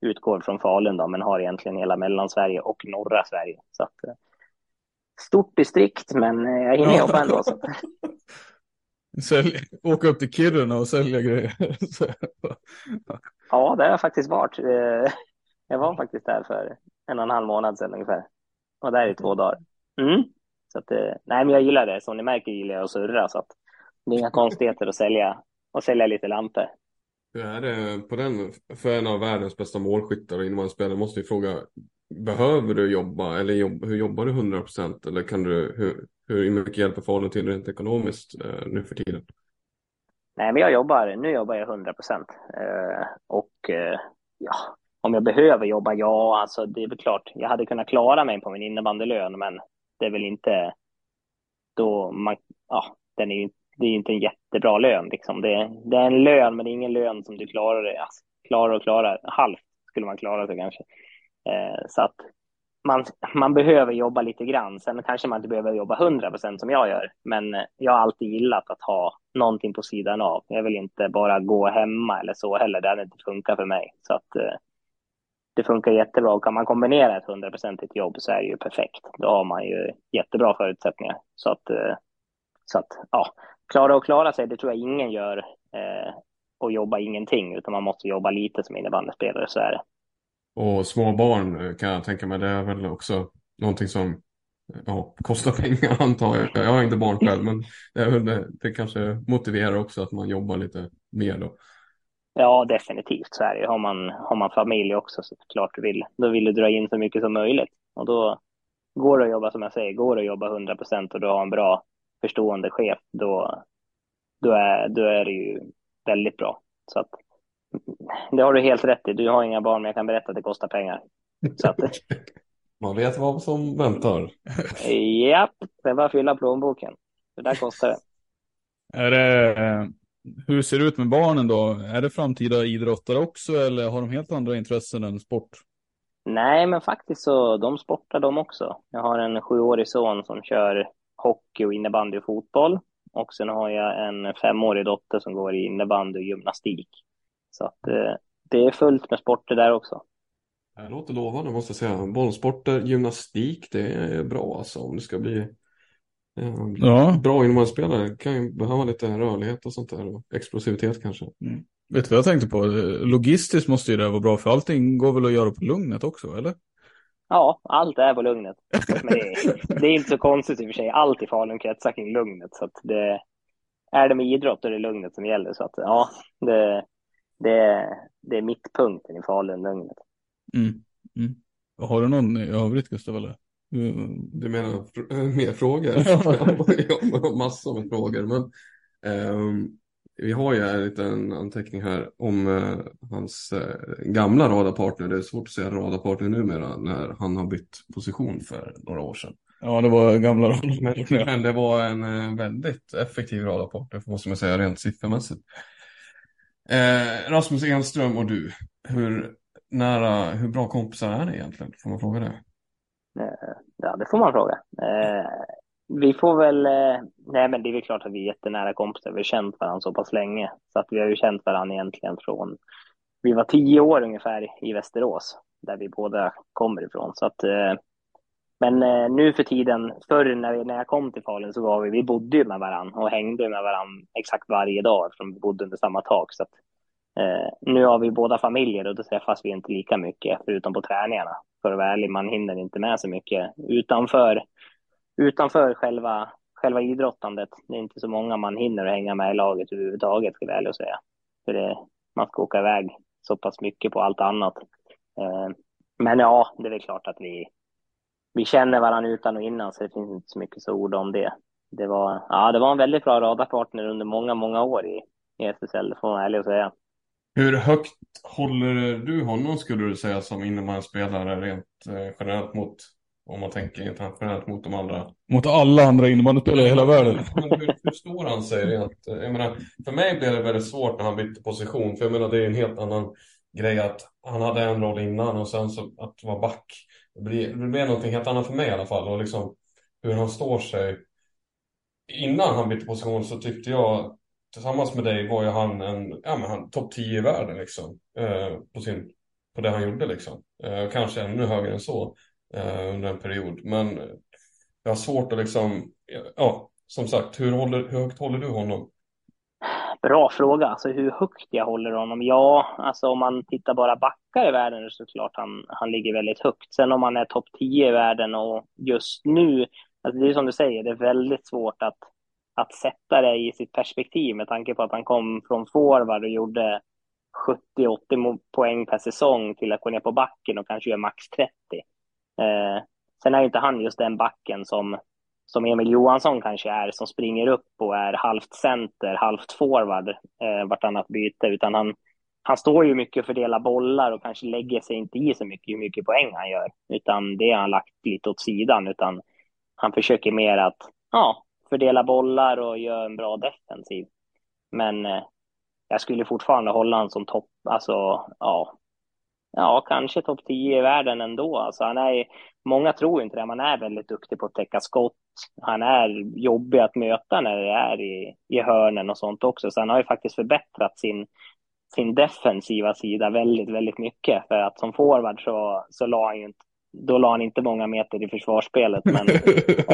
utgår från Falun då, men har egentligen hela Mellansverige och norra Sverige. Så att, eh, stort distrikt, men eh, jag hinner jobba ändå. Så. Sälj, åka upp till Kiruna och sälja grejer. ja, det har jag faktiskt varit. Eh, jag var faktiskt där för en och en halv månad sedan ungefär. Och där i två dagar. Mm. Så att, eh, nej, men jag gillar det. Som ni märker gillar jag att surra. Så att det är inga konstigheter att sälja, att sälja lite lampor. Hur är det på den, för en av världens bästa målskyttar och innebandyspelare måste ju fråga, behöver du jobba eller jobb, hur jobbar du 100 procent eller kan du, hur, hur mycket hjälper Falun till rent ekonomiskt eh, nu för tiden? Nej, men jag jobbar, nu jobbar jag 100 procent eh, och eh, ja, om jag behöver jobba, ja, alltså det är väl klart, jag hade kunnat klara mig på min innebandylön, men det är väl inte då man, ja, den är ju det är inte en jättebra lön liksom. Det, det, är en lön, men det är ingen lön som du klarar, alltså, klarar och klarar. Halvt skulle man klara sig kanske. Eh, så att man, man behöver jobba lite grann. Sen kanske man inte behöver jobba 100 procent som jag gör, men eh, jag har alltid gillat att ha någonting på sidan av. Jag vill inte bara gå hemma eller så heller. Det hade inte funkat för mig. Så att eh, det funkar jättebra. Och kan man kombinera ett 100 jobb så är det ju perfekt. Då har man ju jättebra förutsättningar. Så att, eh, så att ja, klara och klara sig, det tror jag ingen gör. Eh, och jobba ingenting, utan man måste jobba lite som innebandyspelare, så är det. Och små barn eh, kan jag tänka mig, det är väl också någonting som ja, kostar pengar antar jag. Jag har inte barn själv, men det, är väl, det kanske motiverar också att man jobbar lite mer då. Ja, definitivt så är det. Har man, har man familj också så klart du vill, då vill du dra in så mycket som möjligt. Och då går det att jobba, som jag säger, går det att jobba 100 procent och du har en bra förstående chef, då, då, är, då är det ju väldigt bra. Så att det har du helt rätt i. Du har inga barn, men jag kan berätta att det kostar pengar. Så att... Man vet vad som väntar. Japp, det är bara att fylla plånboken. Det där kostar det. Är det. Hur ser det ut med barnen då? Är det framtida idrottare också eller har de helt andra intressen än sport? Nej, men faktiskt så de sportar de också. Jag har en sjuårig son som kör hockey och innebandy och fotboll. Och sen har jag en femårig dotter som går i innebandy och gymnastik. Så att eh, det är fullt med sporter där också. Det låter lovande måste jag säga. Bollsporter, gymnastik, det är bra alltså om det ska bli eh, Ja. bra innebandyspelare. Kan ju behöva lite rörlighet och sånt där och explosivitet kanske. Vet du vad jag tänkte på? Logistiskt måste ju det vara bra för allting går väl att göra på Lugnet också, eller? Ja, allt är på Lugnet. Men det, är, det är inte så konstigt i och för sig. Allt i Falun kretsar kring Lugnet. Så att det, är det med idrott då är det Lugnet som gäller. Så att ja, det, det, det är mittpunkten i Falun, Lugnet. Mm. Mm. Har du någon i övrigt Gustav eller? Mm. Du menar fr- mer frågor? Jag har massor med frågor. Men, ehm, vi har ju en liten anteckning här om eh, hans eh, gamla radarpartner. Det är svårt att säga radarpartner numera när han har bytt position för några år sedan. Ja, det var gamla Men, roller. men det var en eh, väldigt effektiv radarpartner, måste man säga, rent siffermässigt. Eh, Rasmus Enström och du, hur nära, hur bra kompisar är ni egentligen? Får man fråga det? Eh, Ja, det får man fråga. Eh, vi får väl, eh, nej men det är väl klart att vi är jättenära kompisar. Vi har känt varandra så pass länge. Så att vi har ju känt varandra egentligen från, vi var tio år ungefär i Västerås, där vi båda kommer ifrån. Så att, eh, men eh, nu för tiden, förr när, vi, när jag kom till Falun så var vi, vi bodde ju med varandra och hängde med varandra exakt varje dag eftersom vi bodde under samma tak. Så att, eh, nu har vi båda familjer och då träffas vi inte lika mycket förutom på träningarna. För att vara ärlig, man hinner inte med så mycket utanför, utanför själva, själva idrottandet. Det är inte så många man hinner hänga med i laget överhuvudtaget, ska jag vara säga. För det, man ska åka iväg så pass mycket på allt annat. Eh, men ja, det är väl klart att vi, vi känner varandra utan och innan, så det finns inte så mycket så ord om det. Det var, ja, det var en väldigt bra radarpartner under många, många år i, i SSL, får man ärlig och säga. Hur högt håller du honom skulle du säga som innebandyspelare rent eh, generellt mot, om man tänker internationellt mot de andra? Mot alla andra innebandyspelare i hela världen. Hur, hur står han sig rent? Jag menar, för mig blev det väldigt svårt när han bytte position, för jag menar det är en helt annan grej att han hade en roll innan och sen så att vara back. Det blir, det blir någonting helt annat för mig i alla fall och liksom hur han står sig. Innan han bytte position så tyckte jag tillsammans med dig var ju han en, ja men han topp 10 i världen liksom. Eh, på sin, på det han gjorde liksom. Eh, kanske ännu högre än så eh, under en period. Men jag har svårt att liksom, ja, som sagt, hur, håller, hur högt håller du honom? Bra fråga. Alltså hur högt jag håller honom? Ja, alltså om man tittar bara backar i världen så klart han, han ligger väldigt högt. Sen om han är topp 10 i världen och just nu, alltså det är som du säger, det är väldigt svårt att, att sätta det i sitt perspektiv med tanke på att han kom från forward och gjorde 70-80 poäng per säsong till att gå ner på backen och kanske göra max 30. Eh, sen är ju inte han just den backen som som Emil Johansson kanske är, som springer upp och är halvt center, halvt forward eh, vartannat byte, utan han, han står ju mycket och fördelar bollar och kanske lägger sig inte i så mycket hur mycket poäng han gör, utan det har han lagt lite åt sidan, utan han försöker mer att ja, fördela bollar och göra en bra defensiv. Men eh, jag skulle fortfarande hålla honom som topp, alltså ja, ja, kanske topp 10 i världen ändå. Alltså, han är, många tror inte det, men han är väldigt duktig på att täcka skott. Han är jobbig att möta när det är i, i hörnen och sånt också. Så han har ju faktiskt förbättrat sin, sin defensiva sida väldigt, väldigt mycket. För att som forward så, så la han ju inte, då la han inte många meter i försvarsspelet. Men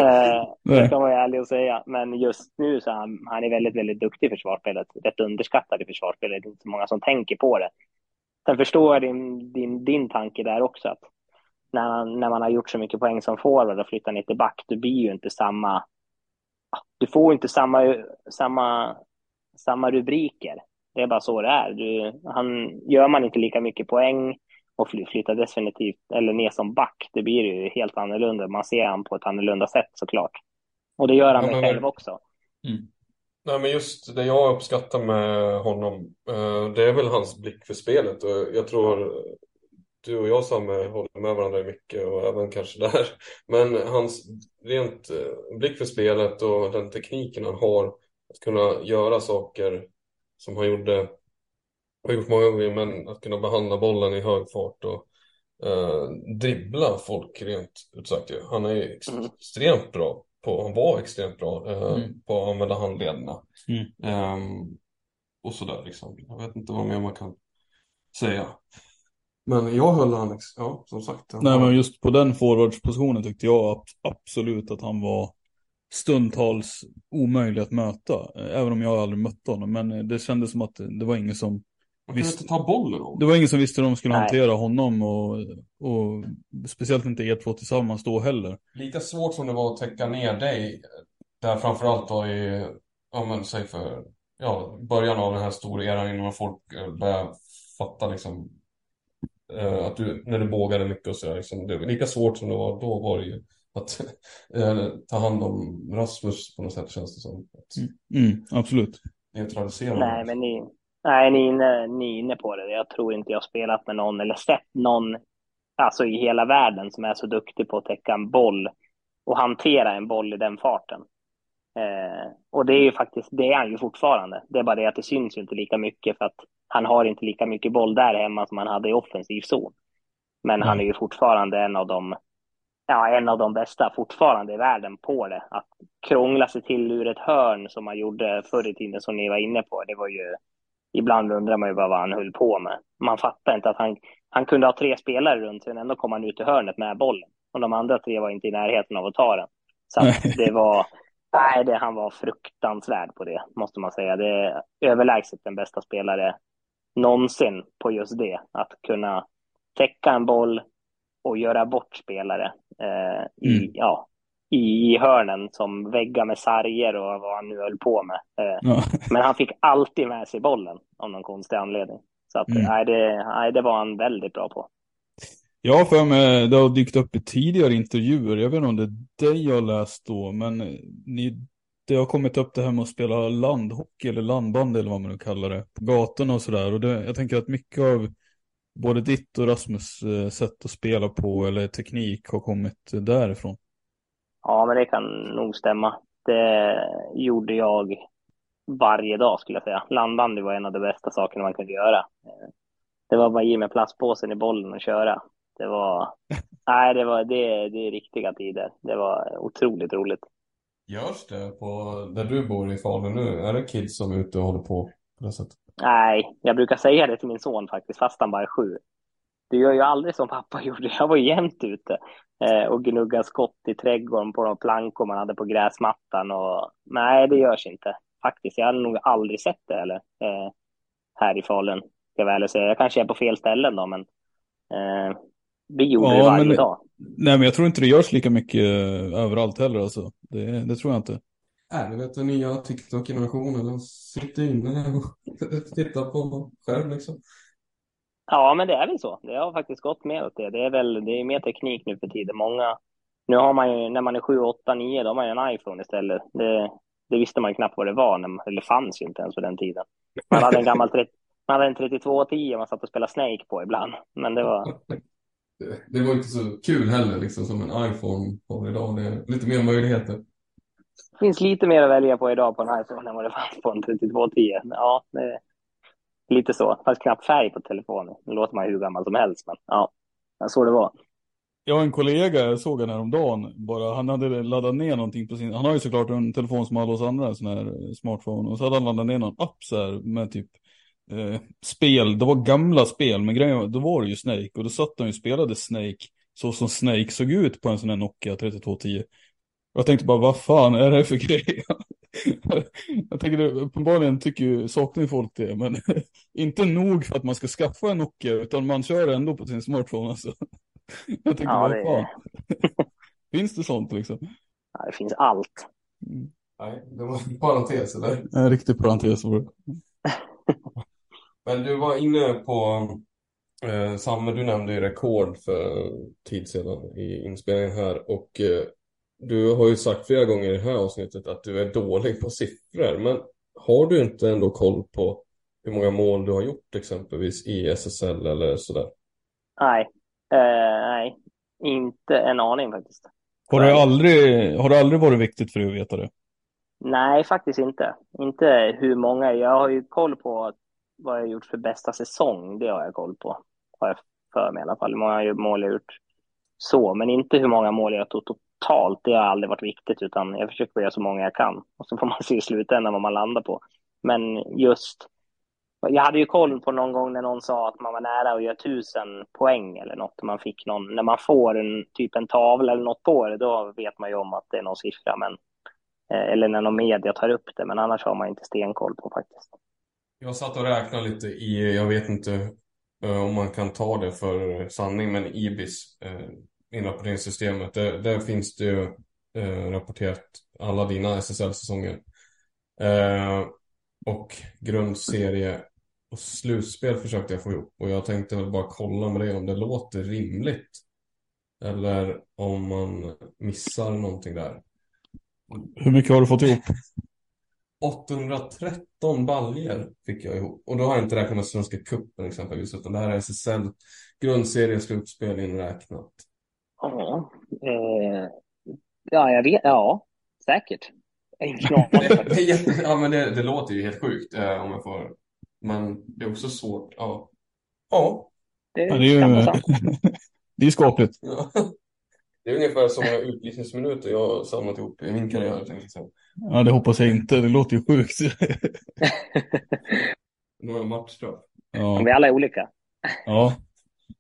eh, det kan man vara ärlig och säga. Men just nu så är han, han är väldigt, väldigt duktig i försvarsspelet. Rätt underskattad i försvarsspelet. Det är inte så många som tänker på det. Sen förstår jag din, din, din tanke där också. Att när, när man har gjort så mycket poäng som forward och flyttar ner till back, du blir ju inte samma... Du får inte samma, samma, samma rubriker. Det är bara så det är. Du, han, gör man inte lika mycket poäng och flyttar definitivt eller ner som back, det blir ju helt annorlunda. Man ser han på ett annorlunda sätt såklart. Och det gör han Ja, själv också. Nej, men just det jag uppskattar med honom, eh, det är väl hans blick för spelet. Jag tror du och jag Samme håller med varandra i mycket och även kanske där. Men hans rent eh, blick för spelet och den tekniken han har att kunna göra saker som han gjorde, har gjort många gånger, men att kunna behandla bollen i hög fart och eh, dribbla folk rent ut sagt. Han är ju Mm. extremt bra på, han var extremt bra eh, Mm. på att använda handlederna. Mm. Ehm, och sådär liksom. Jag vet inte vad mer man kan säger jag. Men jag höll Alex, ja som sagt. Nej men just på den forwardspositionen tyckte jag absolut att han var stundtals omöjlig att möta. Även om jag aldrig mött honom. Men det kändes som att det var ingen som man kan inte ta bollen då. Det var ingen som visste hur de skulle Nej. hantera honom och, och speciellt inte er två tillsammans då heller. Lika svårt som det var att täcka ner dig där framförallt då i, ja men säg för, ja, början av den här stora eran innan folk eh, började fatta liksom eh, att du, när du bågade mycket och sådär liksom, det var lika svårt som det var då var det ju att eh, ta hand om Rasmus på något sätt känns det som. Mm, mm, absolut. Neutralisera Nej, men ni, nej, ni, är inne, ni är inne på det. Jag tror inte jag har spelat med någon eller sett någon alltså i hela världen som är så duktig på att täcka en boll och hantera en boll i den farten. Eh, och det är ju faktiskt, det är han ju fortfarande. Det är bara det att det syns ju inte lika mycket för att han har inte lika mycket boll där hemma som han hade i offensiv zon. Men mm. han är ju fortfarande en av de, ja, en av de bästa fortfarande i världen på det. Att krångla sig till ur ett hörn som man gjorde förr i tiden som ni var inne på. Det var ju, ibland undrar man ju bara vad han höll på med. Man fattar inte att han, han kunde ha tre spelare runt sig, men ändå kom han ut i hörnet med bollen. Och de andra tre var inte i närheten av att ta den. Så det var, Nej, det, han var fruktansvärd på det, måste man säga. Det är överlägset den bästa spelare någonsin på just det. Att kunna täcka en boll och göra bort spelare eh, i, mm. ja, i, hörnen som väggar med sarger och vad han nu höll på med. Eh, ja. Men han fick alltid med sig bollen av någon konstig anledning. Så att, mm. nej, det, nej, det var han väldigt bra på. Har för mig, det har dykt upp i tidigare intervjuer, jag vet inte om det är dig jag läst då, men ni, det har kommit upp det här med att spela landhockey eller landband eller vad man nu kallar det, på gatorna och sådär. Och det, jag tänker att mycket av både ditt och Rasmus eh, sätt att spela på eller teknik har kommit därifrån. Ja, men det kan nog stämma. Det gjorde jag varje dag skulle jag säga. Landbandy var en av de bästa sakerna man kunde göra. Det var bara ge mig plastpåsen i bollen och köra. Det var, nej, det var, det, det är riktiga tider. Det var otroligt roligt. Görs det på, där du bor i Falun nu? Är det kids som är ute och håller på på det sättet? Nej, jag brukar säga det till min son faktiskt, fast han bara är sju. Du gör ju aldrig som pappa gjorde. Jag var jämt ute eh, och gnuggade skott i trädgården på de plankor man hade på gräsmattan. Och, nej, det görs inte faktiskt. Jag har nog aldrig sett det eller, eh, här i Falun. Ska jag väl säga. Jag kanske är på fel ställen då, men eh, vi gjorde ja, det varje men, dag. Nej, men jag tror inte det görs lika mycket eh, överallt heller. Alltså. Det, det tror jag inte. Nej, du vet den nya TikTok-generationen. De sitter inne och tittar på skärm liksom. Ja, men det är väl så. Det har faktiskt gått mer åt det. Det är väl det är mer teknik nu för tiden. Många, nu har man ju, när man är 7, 8, 9, då har man ju en iPhone istället. Det, det visste man knappt vad det var, när, eller fanns ju inte ens på den tiden. Man hade en gammal man hade en 3210 man satt och spelade Snake på ibland. Men det var, det var inte så kul heller liksom som en iPhone har idag. Det är lite mer möjligheter. Det finns lite mer att välja på idag på en iPhone än vad det fanns på en 3210. Ja, det lite så. Det fanns knappt färg på telefonen. Nu låter man hur gammal som helst, men ja, så det var. Jag har en kollega, jag såg han häromdagen, bara, han hade laddat ner någonting på sin, han har ju såklart en telefon som alla oss andra, en sån här eh, smartphone, och så hade han laddat ner någon app så här med typ eh, spel, det var gamla spel, men grejen var, då var det ju Snake och då satt han ju och spelade Snake så som Snake såg ut på en sån här Nokia 3210. Och jag tänkte bara, vad fan är det för grej? jag tänker, uppenbarligen tycker ju, saknar ju folk det, men inte nog för att man ska skaffa en Nokia, utan man kör ändå på sin smartphone alltså. jag tänkte, ja, vad fan? finns det sånt liksom? Ja, det finns allt. Mm. Nej, det var en parentes eller? En riktig parentes var det. Men du var inne på eh, Samme, du nämnde ju rekord för tid sedan i inspelningen här och eh, du har ju sagt flera gånger i det här avsnittet att du är dålig på siffror men har du inte ändå koll på hur många mål du har gjort exempelvis i SSL eller sådär? Nej, eh, nej, inte en aning faktiskt. Har det, aldrig, har det aldrig varit viktigt för dig att veta det? Nej, faktiskt inte. Inte hur många. Jag har ju koll på vad jag gjort för bästa säsong, det har jag koll på. Har jag för mig i alla fall. Hur många mål jag gjort så, men inte hur många mål jag tog totalt. Det har aldrig varit viktigt, utan jag försöker göra så många jag kan. Och så får man se i slutändan vad man landar på. Men just Jag hade ju koll på någon gång när någon sa att man var nära att göra tusen poäng eller något. Man fick någon, när man får en typ en tavla eller något på det, då vet man ju om att det är någon siffra. Men, eh, eller när någon media tar upp det, men annars har man inte stenkoll på faktiskt. Jag satt och räknade lite i, jag vet inte eh, om man kan ta det för sanning, men IBIS, eh, inrapporteringssystemet, där, där finns det ju uh, rapporterat alla dina SSL-säsonger. och grundserie och slutspel försökte jag få ihop och jag tänkte väl bara kolla med dig om det låter rimligt. Eller om man missar någonting där. Hur mycket har du fått ihop? 813 baljer fick jag ihop. Och då har jag inte räknat med Svenska cupen exempelvis, utan det här är SSL grundserie slutspel inräknat. Ja, eh, ja, jag vet. Ja, säkert. ja, men det, det, låter ju helt sjukt eh, om jag får. Men det är också svårt. Ja. Ja. Det, ja, det är ju det är skapligt. Ja. Det är ungefär som många utvisningsminuter jag har samlat ihop i min karriär. Ja, det hoppas jag inte. Det låter ju sjukt. Några matchstraff. Ja. Vi alla är olika. Ja.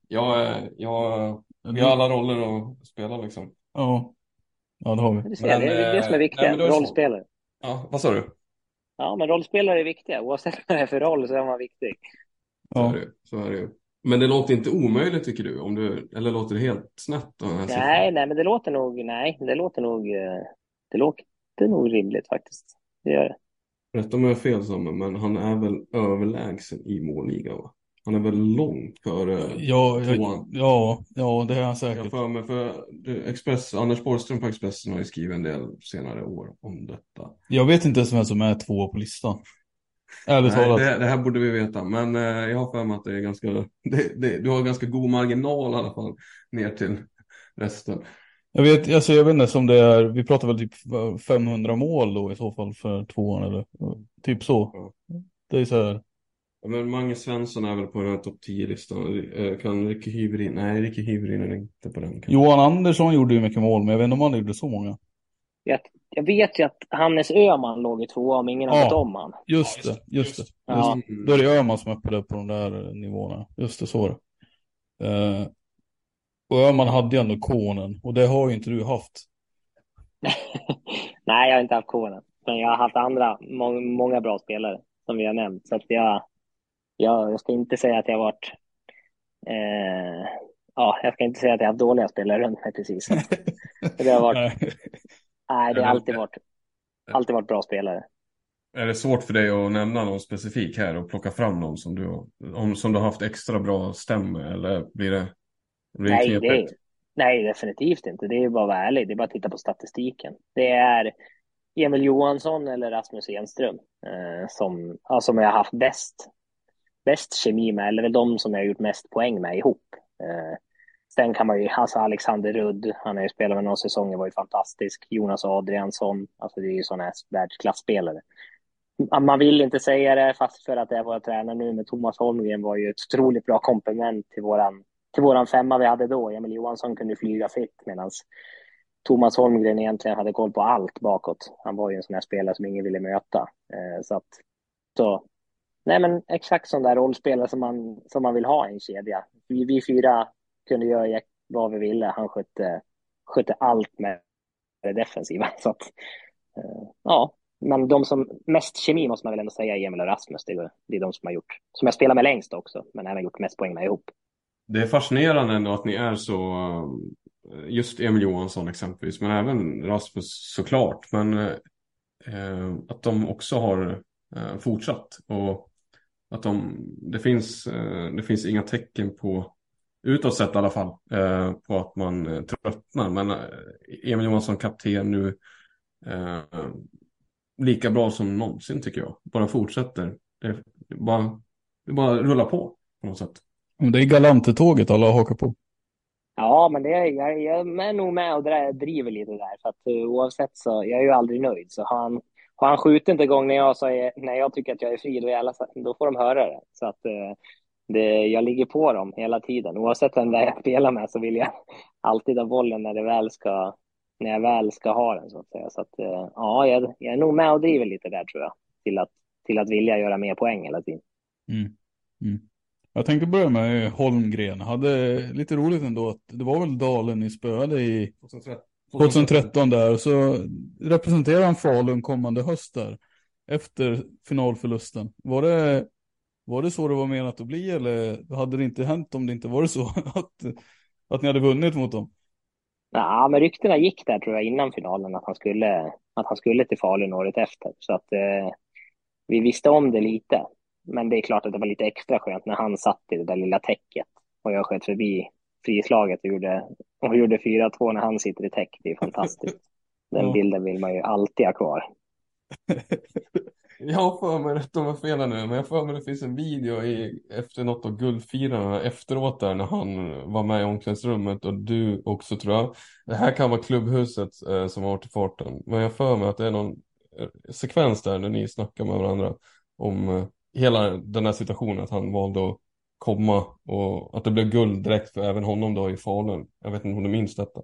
Jag, jag, vi har alla roller att spela liksom. Ja. Ja, det har vi. Det, men, det är det som är viktigt. Rollspelare. Ja, vad sa du? Ja, men rollspelare är viktiga. Oavsett vad det är för roll så är man viktig. Ja. Så är det, är det men det låter inte omöjligt tycker du? Om du eller låter det helt snett? Då, nej, nej, men det låter nog, nej, det låter nog, eh, det låter nog rimligt faktiskt. Det gör det. Rätt om jag har fel Samuel, men han är väl överlägsen i målligan va? Han är väl långt före ja, ja, ja, ja, det är han säkert. Jag för mig, för Express, Anders Borgström på Expressen har ju skrivit en del senare år om detta. Jag vet inte ens vem som är två på listan. Ärligt talat. Det, det, här borde vi veta, men eh, jag har för mig att det är ganska, det, det, du har ganska god marginal i alla fall ner till resten. Jag vet, alltså jag vet inte som det är, vi pratar väl typ 500 mål då i så fall för tvåan eller typ så. Ja. Det är så här. Ja, men Mange Svensson är väl på den här topp 10-listan. Eh, kan Ricky Hyvrin, nej Ricky Hyvrin är inte på den. Kan. Johan Andersson gjorde ju mycket mål, men jag vet inte om han gjorde så många. Jag, jag vet ju att Hannes Öhman låg i tvåa om ingen ja, har vet om han. Just det, just det. Ja. Just, då är det Öhman som är uppe på de där nivåerna. Just det, så är det. Uh, och Öhman hade ju ändå konen och det har ju inte du haft. Nej, jag har inte haft konen. Men jag har haft andra, må många bra spelare som vi har nämnt. Så att jag, jag, jag ska inte säga att jag har varit eh, ja, jag ska inte säga att jag har haft dåliga spelare runt mig precis. det har varit, nej, det har alltid varit, alltid varit bra spelare. Är det svårt för dig att nämna någon specifik här och plocka fram någon som du, om, som du har haft extra bra stäm eller blir det, blir det nej, det, nej, definitivt inte. Det är bara att vara ärlig. Det är bara att titta på statistiken. Det är Emil Johansson eller Rasmus Enström eh, som, ja, som jag har haft bäst, bäst kemi med, eller de som jag har gjort mest poäng med ihop. Eh, sen kan man ju, alltså Alexander Rudd, han har ju spelat med några säsonger, var ju fantastisk. Jonas Adriansson, alltså det är ju sådana här världsklasspelare. Man vill inte säga det, fast för att det är våra tränare nu, men Thomas Holmgren var ju ett otroligt bra komplement till våran, till våran femma vi hade då. Emil Johansson kunde flyga fritt medan Thomas Holmgren egentligen hade koll på allt bakåt. Han var ju en sån här spelare som ingen ville möta. Eh, så att, så, nej men exakt sån där rollspelare som man, som man vill ha i en kedja. Vi, vi fyra kunde göra vad vi ville. Han skötte, skötte allt med det defensiva. Så att, eh, ja, men de som mest kemi måste man väl ändå säga Emil och Rasmus. Det är, det är de som har gjort, som jag spelar med längst också, men även gjort mest poäng med ihop. Det är fascinerande ändå att ni är så just Emil Johansson exempelvis, men även Rasmus såklart. Men eh, att de också har eh, fortsatt och att de, det, finns, eh, det finns inga tecken på, utåt sett i alla fall, eh, på att man eh, tröttnar. Men Emil Johansson, kapten nu, lika bra som någonsin tycker jag. Bara fortsätter. Det, det bara, det bara rullar på på något sätt. Det är Galante-tåget alla hakar på. Ja, men det, jag, jag är nog med och driver lite där. För att oavsett så, jag är ju aldrig nöjd. Så har han, har han skjutit inte igång när jag, är, när jag tycker att jag är fri, då, jävla, då får de höra det. Så att uh, det, jag ligger på dem hela tiden. Oavsett vem det är jag spelar med så vill jag alltid ha bollen när, det väl ska, när jag väl ska ha den. Så att säga. Så att, uh, ja, jag, jag är nog med och driver lite där tror jag. Till att, till att vilja göra mer poäng hela tiden. Mm. Mm. Jag tänkte börja med Holmgren. Hade lite roligt ändå att det var väl Dalen ni spöade i 2013. 2013 där. Så representerar han Falun kommande höst där. Efter finalförlusten. Var det, var det så det var menat att bli eller hade det inte hänt om det inte var det så att, att ni hade vunnit mot dem? Ja, men ryktena gick där tror jag innan finalen att han skulle, att han skulle till Falun året efter. Så att eh, vi visste om det lite. Men det är klart att det var lite extra skönt när han satt i det där lilla täcket och jag sköt förbi frislaget och gjorde, och gjorde 4-2 när han sitter i täck. Det är fantastiskt. Den Ja. bilden vill man ju alltid ha kvar. Jag har för mig, rätt om jag fel nu, men jag för mig det finns en video i, efter något av guldfirarna efteråt där när han var med i omklädningsrummet och du också tror jag. Det här kan vara klubbhuset eh, som har varit i farten, men jag för mig att det är någon eh, sekvens där när ni snackar med varandra om eh, hela den här situationen, att han valde att komma och att det blev guld direkt för även honom då i Falun. Jag vet inte om du minns detta.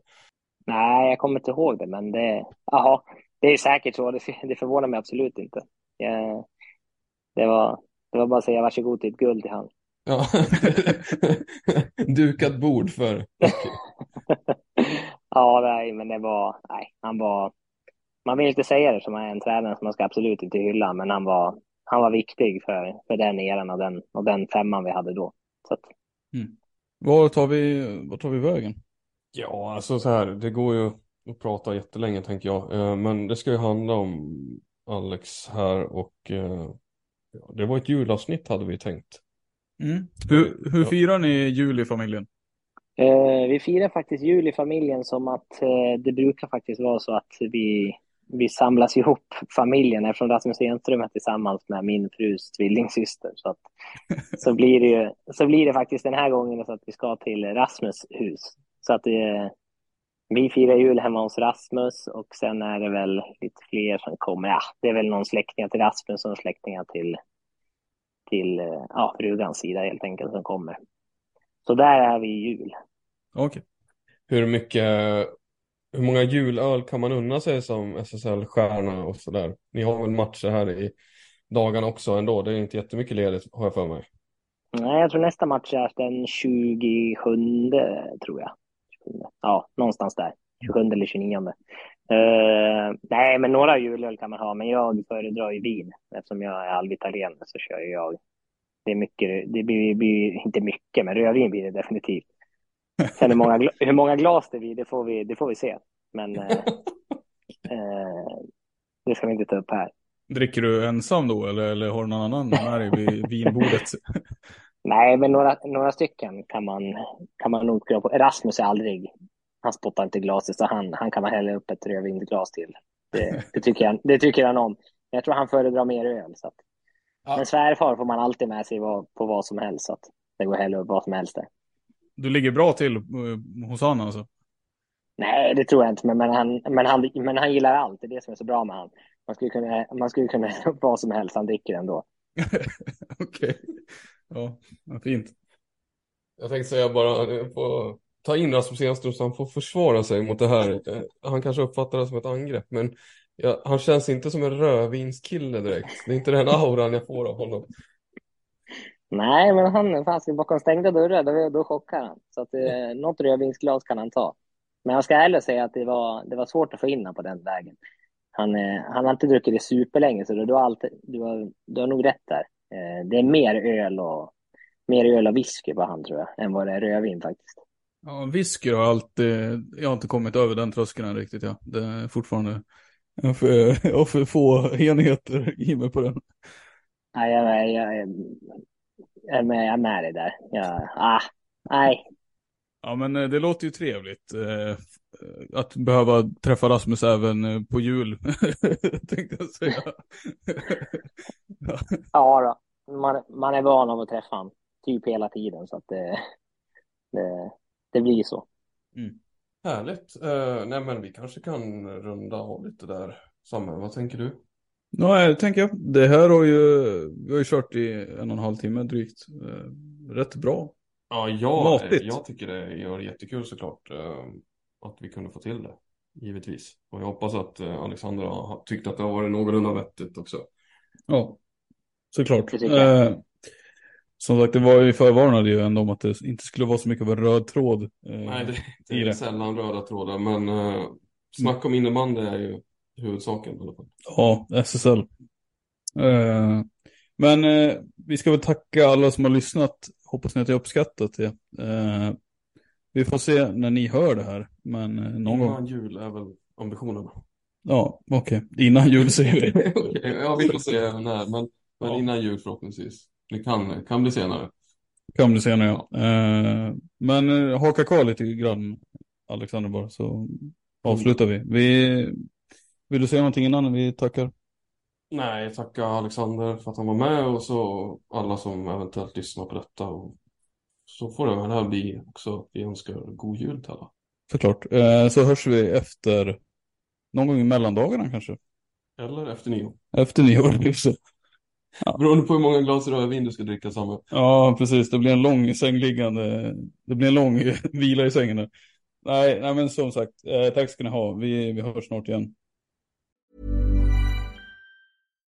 Nej, jag kommer inte ihåg det, men det, aha, det är säkert så. Det, det förvånar mig absolut inte. Jag, det, var, det var bara att säga varsågod till ett guld till han. Ja. Dukat bord för ja, nej, men det var, nej, han var, man vill inte säga det som är en tränare som man ska absolut inte hylla, men han var, han var viktig för, för den eran och den, och den femman vi hade då. Så att, Var tar vi, var tar vi vägen? Ja, alltså så här, det går ju att prata jättelänge tänker jag. Eh, Men det ska ju handla om Alex här och eh, ja, det var ett julavsnitt hade vi tänkt. Mm. Hur, hur firar ni jul i familjen? Eh, vi firar faktiskt jul i familjen som att eh, det brukar faktiskt vara så att vi, vi samlas ihop familjen eftersom Rasmus Enström är tillsammans med min frus tvillingsyster. Så, att, så, blir det ju, så blir det faktiskt den här gången så att vi ska till Rasmus hus. Så att eh, vi firar jul hemma hos Rasmus och sen är det väl lite fler som kommer. Ja, det är väl någon släktingar till Rasmus och släktingar till, till eh, ja, frugans sida helt enkelt som kommer. Så där är vi i jul. Okej. Hur mycket, hur många julöl kan man unna sig som SSL-stjärna och sådär? Ni har väl matcher här i dagarna också ändå? Det är inte jättemycket ledigt har jag för mig. Nej, jag tror nästa match är den 27, tror jag. Ja, någonstans där. 27 eller 29. Uh, eh, nej, men några julöl kan man ha, men jag föredrar ju vin. Eftersom jag är halvitalienare så kör jag. Det är mycket, det blir, blir inte mycket, men rödvin blir det definitivt. Sen hur många, hur många glas det blir, det får vi, det får vi se. Men eh, eh, det ska vi inte ta upp här. Dricker du ensam då eller, eller har du någon annan med dig vid vinbordet? Nej, men några, några stycken kan man, kan man nog skriva på. Erasmus är aldrig, han spottar inte glaset, så han, han kan man hälla upp ett rödvinsglas till. Det, det, tycker han, det tycker han om. Jag tror han föredrar mer öl. Så att. Ja. Men svärfar får man alltid med sig på vad som helst. Så att det går att hälla upp vad som helst där. Du ligger bra till eh, hos han alltså? Nej, det tror jag inte, men, men, han, men, han, men han gillar allt. Det är det som är så bra med han. Man skulle kunna, man skulle kunna vad som helst, han dricker ändå. Okej. Ja, vad fint. Jag tänkte säga bara, eh, få ta in Rasmus Enström så han får försvara sig mot det här. Eh, Han kanske uppfattar det som ett angrepp, men ja, han känns inte som en rödvinskille direkt. Det är inte den auran jag får av honom. Nej, men han fast bakom stängda dörrar, då, då chockar han. Så att, eh, något rödvinsglas kan han ta. Men jag ska ärligt säga att det var, det var svårt att få in honom på den vägen. Han, eh, han har inte druckit det superlänge, så du har, alltid, du har, du har nog rätt där. Eh, det är mer öl och mer öl och whisky på han tror jag, än vad det är rödvin faktiskt. Ja, whisky har alltid, jag har inte kommit över den tröskeln riktigt. Ja. Det är fortfarande, jag för, för få enheter i mig på den. Nej, jag, jag, är- jag, är med, jag är med dig där. Jag, ah, nej, Ja, men eh, det låter ju trevligt. Eh, att behöva träffa Rasmus även eh, på jul, tänkte jag säga. ja. ja då. Man, man är van av att träffa honom typ hela tiden, så att det, det, det blir så. Härligt. Eh, nej men vi kanske kan runda av lite där. Samuel, vad tänker du? Ja, jag tänker jag. Det här har ju, vi har ju kört i en och en halv timme drygt. Eh, rätt bra. Ja, jag, Matigt. jag tycker det gör jättekul såklart eh, att vi kunde få till det. Givetvis. Och jag hoppas att eh, Alexandra har tyckt att det har varit någorlunda vettigt också. Ja, såklart. Det. Eh, Som sagt, det var ju förvarnade ju ändå om att det inte skulle vara så mycket av en röd tråd. Eh, Nej, det, det är det. sällan röda trådar, men eh, snack om innebandy är ju huvudsaken. Ja, SSL. Eh, men eh, vi ska väl tacka alla som har lyssnat. Hoppas ni att har uppskattat det. Eh, vi får se när ni hör det här. Men någon Innan gång. jul är väl ambitionen. Ja, okej. Innan jul säger vi. Okej, ja, vi får se när, men, men Ja. innan jul förhoppningsvis. Det kan, kan bli senare. Kan bli senare ja. Eh, men haka kvar lite grann Alexander bara så avslutar vi. vi. Vill du säga någonting innan vi tackar? Nej, tacka Alexander för att han var med och så alla som eventuellt lyssnar på detta. Och så får det väl här bli också. Vi önskar god jul till alla. Såklart. Eh, så hörs vi efter någon gång i mellandagarna kanske. Eller efter nio. Efter nyår. just det. Beroende på hur många glas rödvin du ska dricka samma. Ja, precis. Det blir en lång sängliggande. Det blir en lång vila i sängen. där. Nej, nej men som sagt. Eh, tack ska ni ha. Vi, vi hörs snart igen.